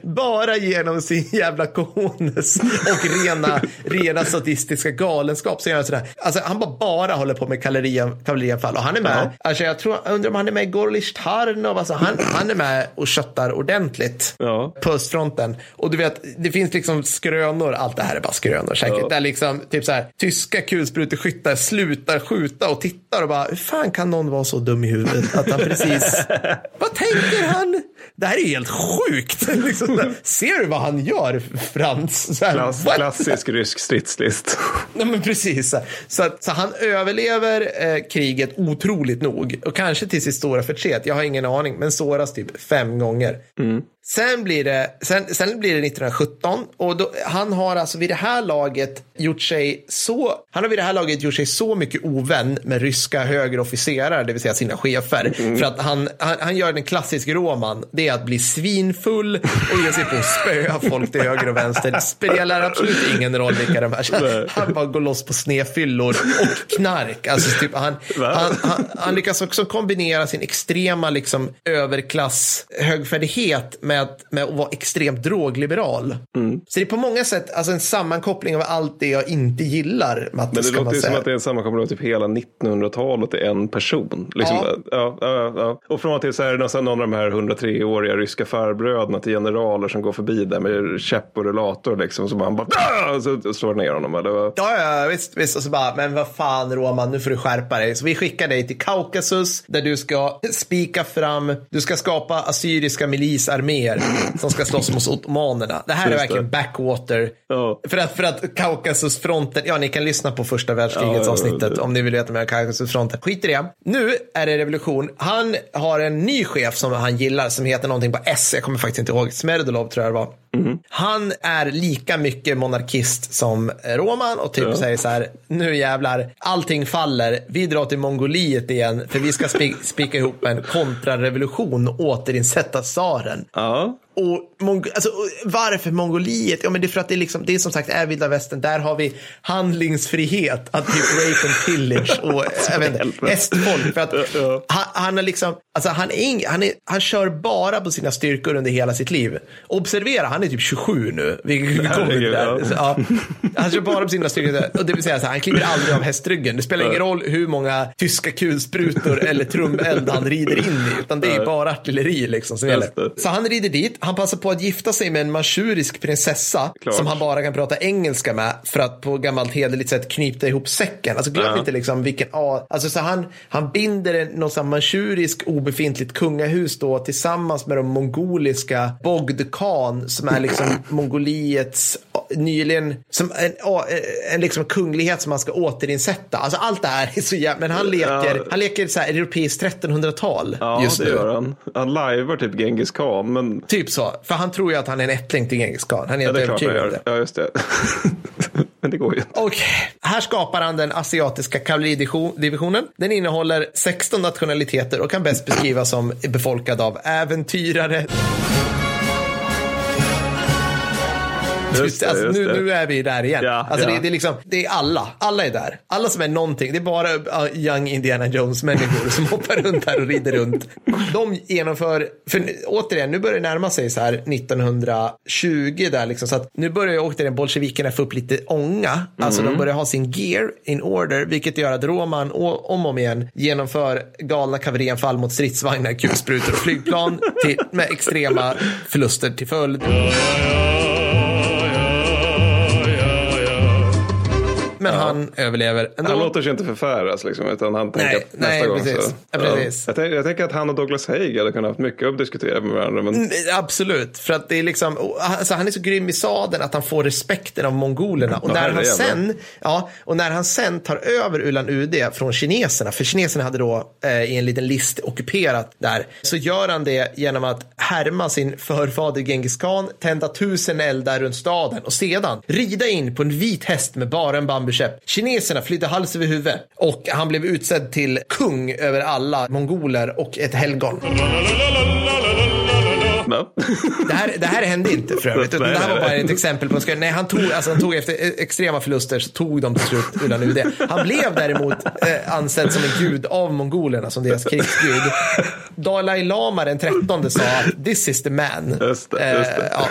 bara genom sin jävla cojones och rena, rena sadistiska galenskap. Så gör han, sådär. Alltså, han bara, bara håller på med kavalleri- kavallerianfall. Och han är med. Alltså, jag, tror, jag undrar om han är med i Gorlish Tarnov. Alltså, han, han är med och köttar ordentligt Ja. på östfronten. Och du vet, det finns liksom skrönor. Allt det här är bara skrönor säkert. Ja. Där liksom, typ så här, tyska kulspruteskyttar slutar skjuta och tittar och bara, hur fan kan någon vara så dum i huvudet att han precis, vad tänker han? Det här är helt sjukt. liksom, ser du vad han gör, Frans? Så här, Klass, klassisk rysk stridslist. Nej, men precis. Så, att- så han överlever eh, kriget otroligt nog. Och kanske till sitt stora förtret. Jag har ingen aning. Men såras typ fem gånger. Sen, blir det, sen, sen blir det 1917. Och då, han har alltså vid det här laget gjort sig så... Han har vid det här laget gjort sig så mycket ovän med ryska högre officerare, det vill säga sina chefer. För att han, han, han gör den klassiska roman. Det är att bli svinfull och ge sig på att spöa folk till höger och vänster. Det spelar absolut ingen roll vilka de är. Han bara går loss på snefyllor och knark. Alltså typ, han, han, han, han lyckas också kombinera sin extrema liksom, överklass högfärdighet med, med att vara extremt drogliberal. Mm. Så det är på många sätt alltså, en sammankoppling av allt det jag inte gillar. Mattis, Men det låter ju som att det är en sammankoppling av typ hela 1900-talet i en person. Liksom, Ja. ja. Ja, Och från och till så är det någon av de här 103-åriga ryska farbröderna till generaler som går förbi där med käpp och rullator liksom. Så man bara "Ah!" och så slår ner honom. Eller? Ja, ja, visst, visst. Och så bara, men vad fan Roman, nu får du skärpa dig. Så vi skickar dig till Kaukasus där du ska spika fram, du ska skapa assyriska milisarméer som ska slåss mot ottomanerna. Det här är Just verkligen det. backwater. Ja. För att, för att Kaukasusfronten, ja ni kan lyssna på första världskrigets Ja, avsnittet om ni vill veta mer om Kaukasusfronten. Skit i det. Nu är det revolution. Han har en ny chef som han gillar som heter någonting på S, jag kommer faktiskt inte ihåg, Smerdolov tror jag det var. Han är lika mycket monarkist som Roman och typ säger så här, nu jävlar, allting faller, vi drar till Mongoliet igen för vi ska spi- spika ihop en kontrarevolution och återinsätta tsaren. Ja. Och Mong- alltså, varför Mongoliet? Ja, men det är för att det är, liksom, det är som sagt är vilda västern. Där har vi handlingsfrihet, att typ rape and pillage och jag vet inte, hästfolk. För att han, han är liksom, alltså han, är ing, han, är, han kör bara på sina styrkor under hela sitt liv. Observera, han är typ 27 nu. Vi, vi kommer ja. Så, ja. Han kör bara på sina styrkor. Och det vill säga, så här, han kliver aldrig av hästryggen. Det spelar ingen roll hur många tyska kulsprutor eller trumeld han rider in i. Utan det är bara artilleri liksom som gäller. Så han rider dit. Han passar på att gifta sig med en manchurisk prinsessa Klart. som han bara kan prata engelska med för att på gammalt hederligt sätt knyta ihop säcken. Alltså glöm Ja. inte liksom vilken, ja, alltså så han, han binder något manchurisk obefintligt kungahus då tillsammans med de mongoliska Bogd Khan som är liksom Mongoliets ja, nyligen, som en, ja, en liksom kunglighet som man ska återinsätta. Alltså allt det här är så jävla, men han leker, Ja. han leker så här europeiskt 1300-tal Ja, just det nu. gör han. Han lajvar typ Genghis khan, men Typ så, för han tror ju att han är en ättling till Genghis Khan. Han är ja, helt det är klart han gör. Ja, just det. men det går ju inte. Och här skapar han den asiatiska kavalleridivisionen. Den innehåller 16 nationaliteter och kan bäst beskrivas som befolkad av äventyrare. Just det, alltså, just nu, det. nu är vi där igen. Ja, alltså, ja. Det, det, är liksom, det är alla. Alla är där. Alla som är någonting. Det är bara uh, young Indiana Jones-människor som hoppar runt här och rider runt. De genomför, för nu- återigen, nu börjar det närma sig så här 1920 där liksom. Så att nu börjar ju återigen bolsjevikerna få upp lite ånga. Alltså Mm. de börjar ha sin gear in order, vilket gör att Roman om och om igen genomför galna kavallerianfall mot stridsvagnar, kulsprutor och flygplan till, med extrema förluster till följd. Men han överlever ändå. Han låter sig inte förfäras liksom, utan han tänker Nej, att nästa nej, gång precis. så. Ja, precis. Jag, tänker, jag tänker att han och Douglas Haig hade kunnat haft mycket att diskutera med varandra. Men... Mm, Absolut, för att det är liksom, och, alltså, han är så grym i sadeln att han får respekten av mongolerna. Och Ja, när, han sen, ja, och när han sen tar över Ulan Ude från kineserna, för kineserna hade då eh, i en liten list ockuperat där, så gör han det genom att härma sin förfader Genghis khan, tända tusen eldar runt staden och sedan rida in på en vit häst med bara en bambukäpp. Kineserna flydde hals över huvud och han blev utsedd till kung över alla mongoler och ett helgon. Det här, det här hände inte för övrigt. utan det här var bara ett exempel på en Nej, han tog, alltså, han tog efter extrema förluster så tog de till slut Ulan Ude. Han blev däremot eh, ansedd som en gud av mongolerna, som deras krigsgud. Dalai Lama den 13 sa att this is the man. Just det, just det. Eh, ja.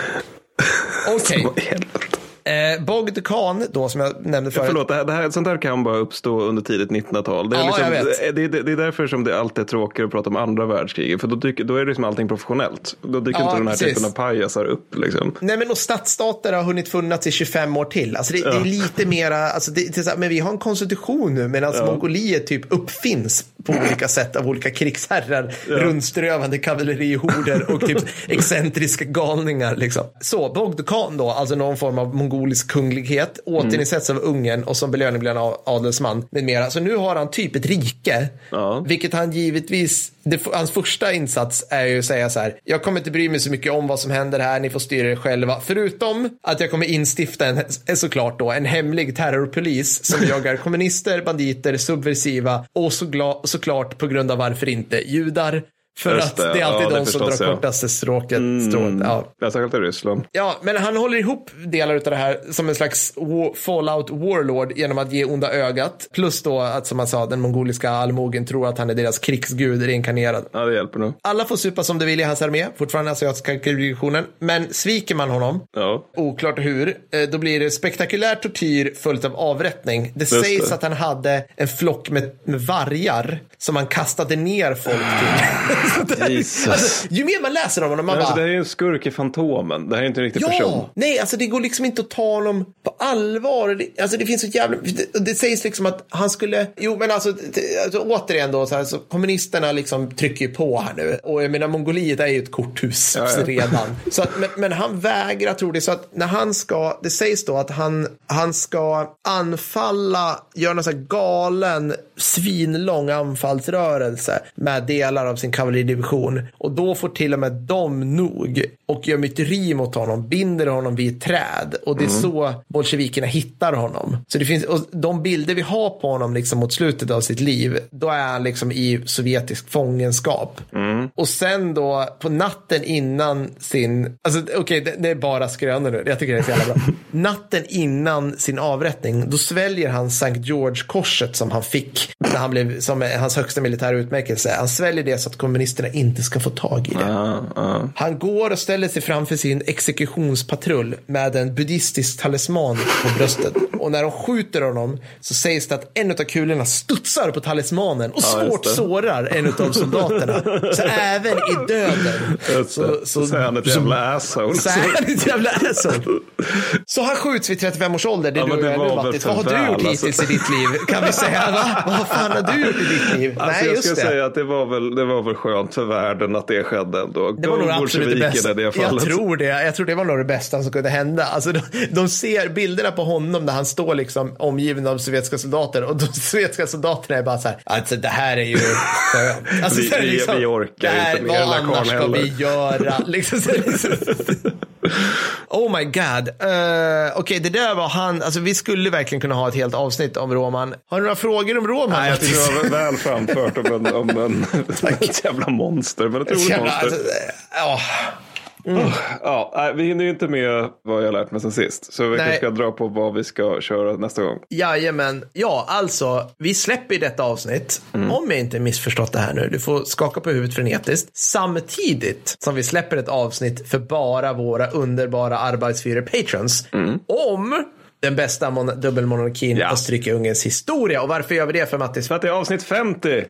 Okej. Helvete. Eh, Bogd Khan, då, som jag nämnde förut. Förlåt, det här, det här, sånt här kan bara uppstå under tidigt 1900-tal. Det är, Ja, liksom, jag vet. Det, det, det är därför som det alltid är tråkigare att prata om andra världskriget. För då, dyker, då är det liksom allting professionellt. Då dyker Ja, inte den här precis. typen av pajasar upp. Liksom. Nej men och stadsstater har hunnit funnits i 25 år till. Alltså det, det är lite mera, alltså det, men vi har en konstitution nu medan Mongoliet typ uppfinns på olika sätt av olika krigsherrar, rundströvande kavallerihorder och typ excentriska galningar. Liksom. Så Bogd Khan då, alltså någon form av mongolisk kunglighet, återinsätts av Ungern och som belöning blir han adelsman med mera. Så nu har han typ ett rike, Ja. vilket han givetvis, det, hans första insats är ju att säga så här, jag kommer inte bry mig så mycket om vad som händer här, ni får styra er själva. Förutom att jag kommer instifta en, såklart då, en hemlig terrorpolis som jagar kommunister, banditer, subversiva och så såklart på grund av varför inte judar. För Just att det, är alltid ja, de som drar ja. kortaste stråket. Strået, ja. Ja, särskilt i Ryssland. Ja, men han håller ihop delar av det här som en slags fallout warlord genom att ge onda ögat. Plus då att, som man sa, den mongoliska allmogen tror att han är deras krigsgud reinkarnerad. Ja, det hjälper nog. Alla får supa som de vill i hans armé, fortfarande asiatiska revolutionen. Men sviker man honom, Ja. oklart hur, eh, då blir det spektakulär tortyr följt av avrättning. Det sägs det. att han hade en flock med, med vargar som han kastade ner folk till. Jesus. alltså, ju mer man läser om honom, man Men alltså, bara... det här är ju en skurk i Fantomen. Det här är inte en riktig Ja, person. nej, alltså det går liksom inte att ta honom på allvar. Det, alltså det finns så jävla, det, det sägs liksom att han skulle, jo men alltså, alltså återigen då, så, här, så kommunisterna liksom trycker ju på här nu. Och jag menar, Mongoliet är ju ett korthus Ja, ja. redan. Så att, men, men han vägrar, tror det, så att när han ska, det sägs då att han, han ska anfalla, göra någon sån här galen, svinlång anfallsrörelse med delar av sin kavalleridivision. Och då får till och med de nog och gör myteri mot honom, binder honom vid ett träd. Och det är så bolsjevikerna hittar honom. Så det finns, och de bilder vi har på honom liksom mot slutet av sitt liv, då är han liksom i sovjetisk fångenskap. Och sen då på natten innan sin, alltså okej det, det är bara skrönor nu, jag tycker det är så jävla bra. natten innan sin avrättning, då sväljer han Sankt George-korset som han fick när han blev, som hans högsta militära utmärkelse. Han sväljer det så att kommunisterna inte ska få tag i det. Ja. Han går och ställer sig framför sin exekutionspatrull med en buddhistisk talisman på bröstet. Och när de skjuter honom så sägs det att en av kulorna studsar på talismanen och Ja, svårt sårar en av soldaterna. Så även i döden. Så, så, så är han ett jävla asshole. Så är han ett jävla asshole. Så han skjuts vid 35 års ålder. Det är Ja, du och jag nu Mattis. Vad har du gjort alltså. hittills i ditt liv? Kan vi säga va? Vad fan har du gjort i ditt liv? Alltså Nej, jag just skulle det. säga att det var, väl, det var väl skönt för världen att det skedde ändå. Det var nog absolut det bästa. Det Jag fallet. tror det. Jag tror det var nog det bästa som kunde hända. Alltså, de, de ser bilderna på honom där han står liksom omgiven av sovjetiska soldater och de sovjetiska soldaterna är bara så här. Alltså det här är ju skönt. Alltså, Vi- så här, vi- vi orkar det här, inte med Vad annars ska vi göra? Liksom, så, liksom. Oh my god. Uh, Okej, det där var han. Alltså vi skulle verkligen kunna ha ett helt avsnitt om Roman. Har du några frågor om Roman? Nej, jag tycker det var väl framfört om en, om en ett jävla monster. Men ett roligt Jävla, monster. alltså, ja. Ja, nej, vi hinner ju inte med vad jag lärt mig sen sist. Så vi kanske ska dra på vad vi ska köra nästa gång. Jajamän. Ja, alltså, vi släpper detta avsnitt, Mm. om jag inte missförstått det här nu, du får skaka på huvudet frenetiskt, samtidigt som vi släpper ett avsnitt för bara våra underbara arbetsfyrer patrons Mm. om den bästa mon- dubbelmonarkin Ja. Österrike-Ungerns historia. Och varför gör vi det för Mattis? För att det är avsnitt 50.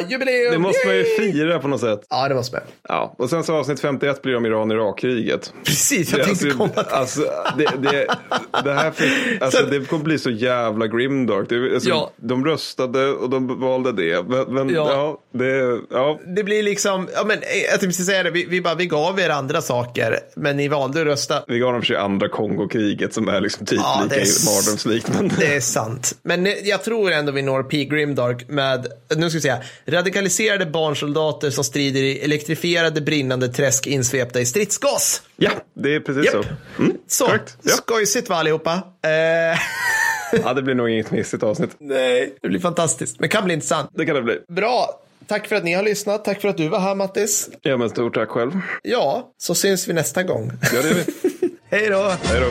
Jubileum! Det måste man ju fira på något sätt. Ja, det måste man. Ja, och sen så avsnitt 51 blir det om Iran-Irak-kriget. Precis, jag Det, tänkte alltså, komma till alltså, det, det, det här fick, alltså, det kommer bli så jävla grimdark. Det, alltså, Ja. De röstade och de valde det. Men, men Ja. ja. det, ja, det blir liksom, ja men eh, jag tänkte säga det, vi, vi, bara, vi gav er andra saker, men ni valde att rösta. vi gav dem 22 Kongokriget som är liksom typ Ja, lika mardrömslikt. Det är sant. Men eh, jag tror ändå vi når Peak Grimdark med, nu ska vi säga, Radikaliserade barnsoldater som strider i elektrifierade brinnande träsk insvepta i stridsgas. Ja, det är precis yep. så. Mm, så, ja. skojsigt va allihopa. Eh. ja, det blir nog inget missigt avsnitt. Nej, det blir fantastiskt. Men kan bli intressant. Det kan det bli. Bra. Tack för att ni har lyssnat. Tack för att du var här Mattis. Ja, men stort tack själv. Ja, så syns vi nästa gång. Ja, det gör vi. Hej då! Hej då!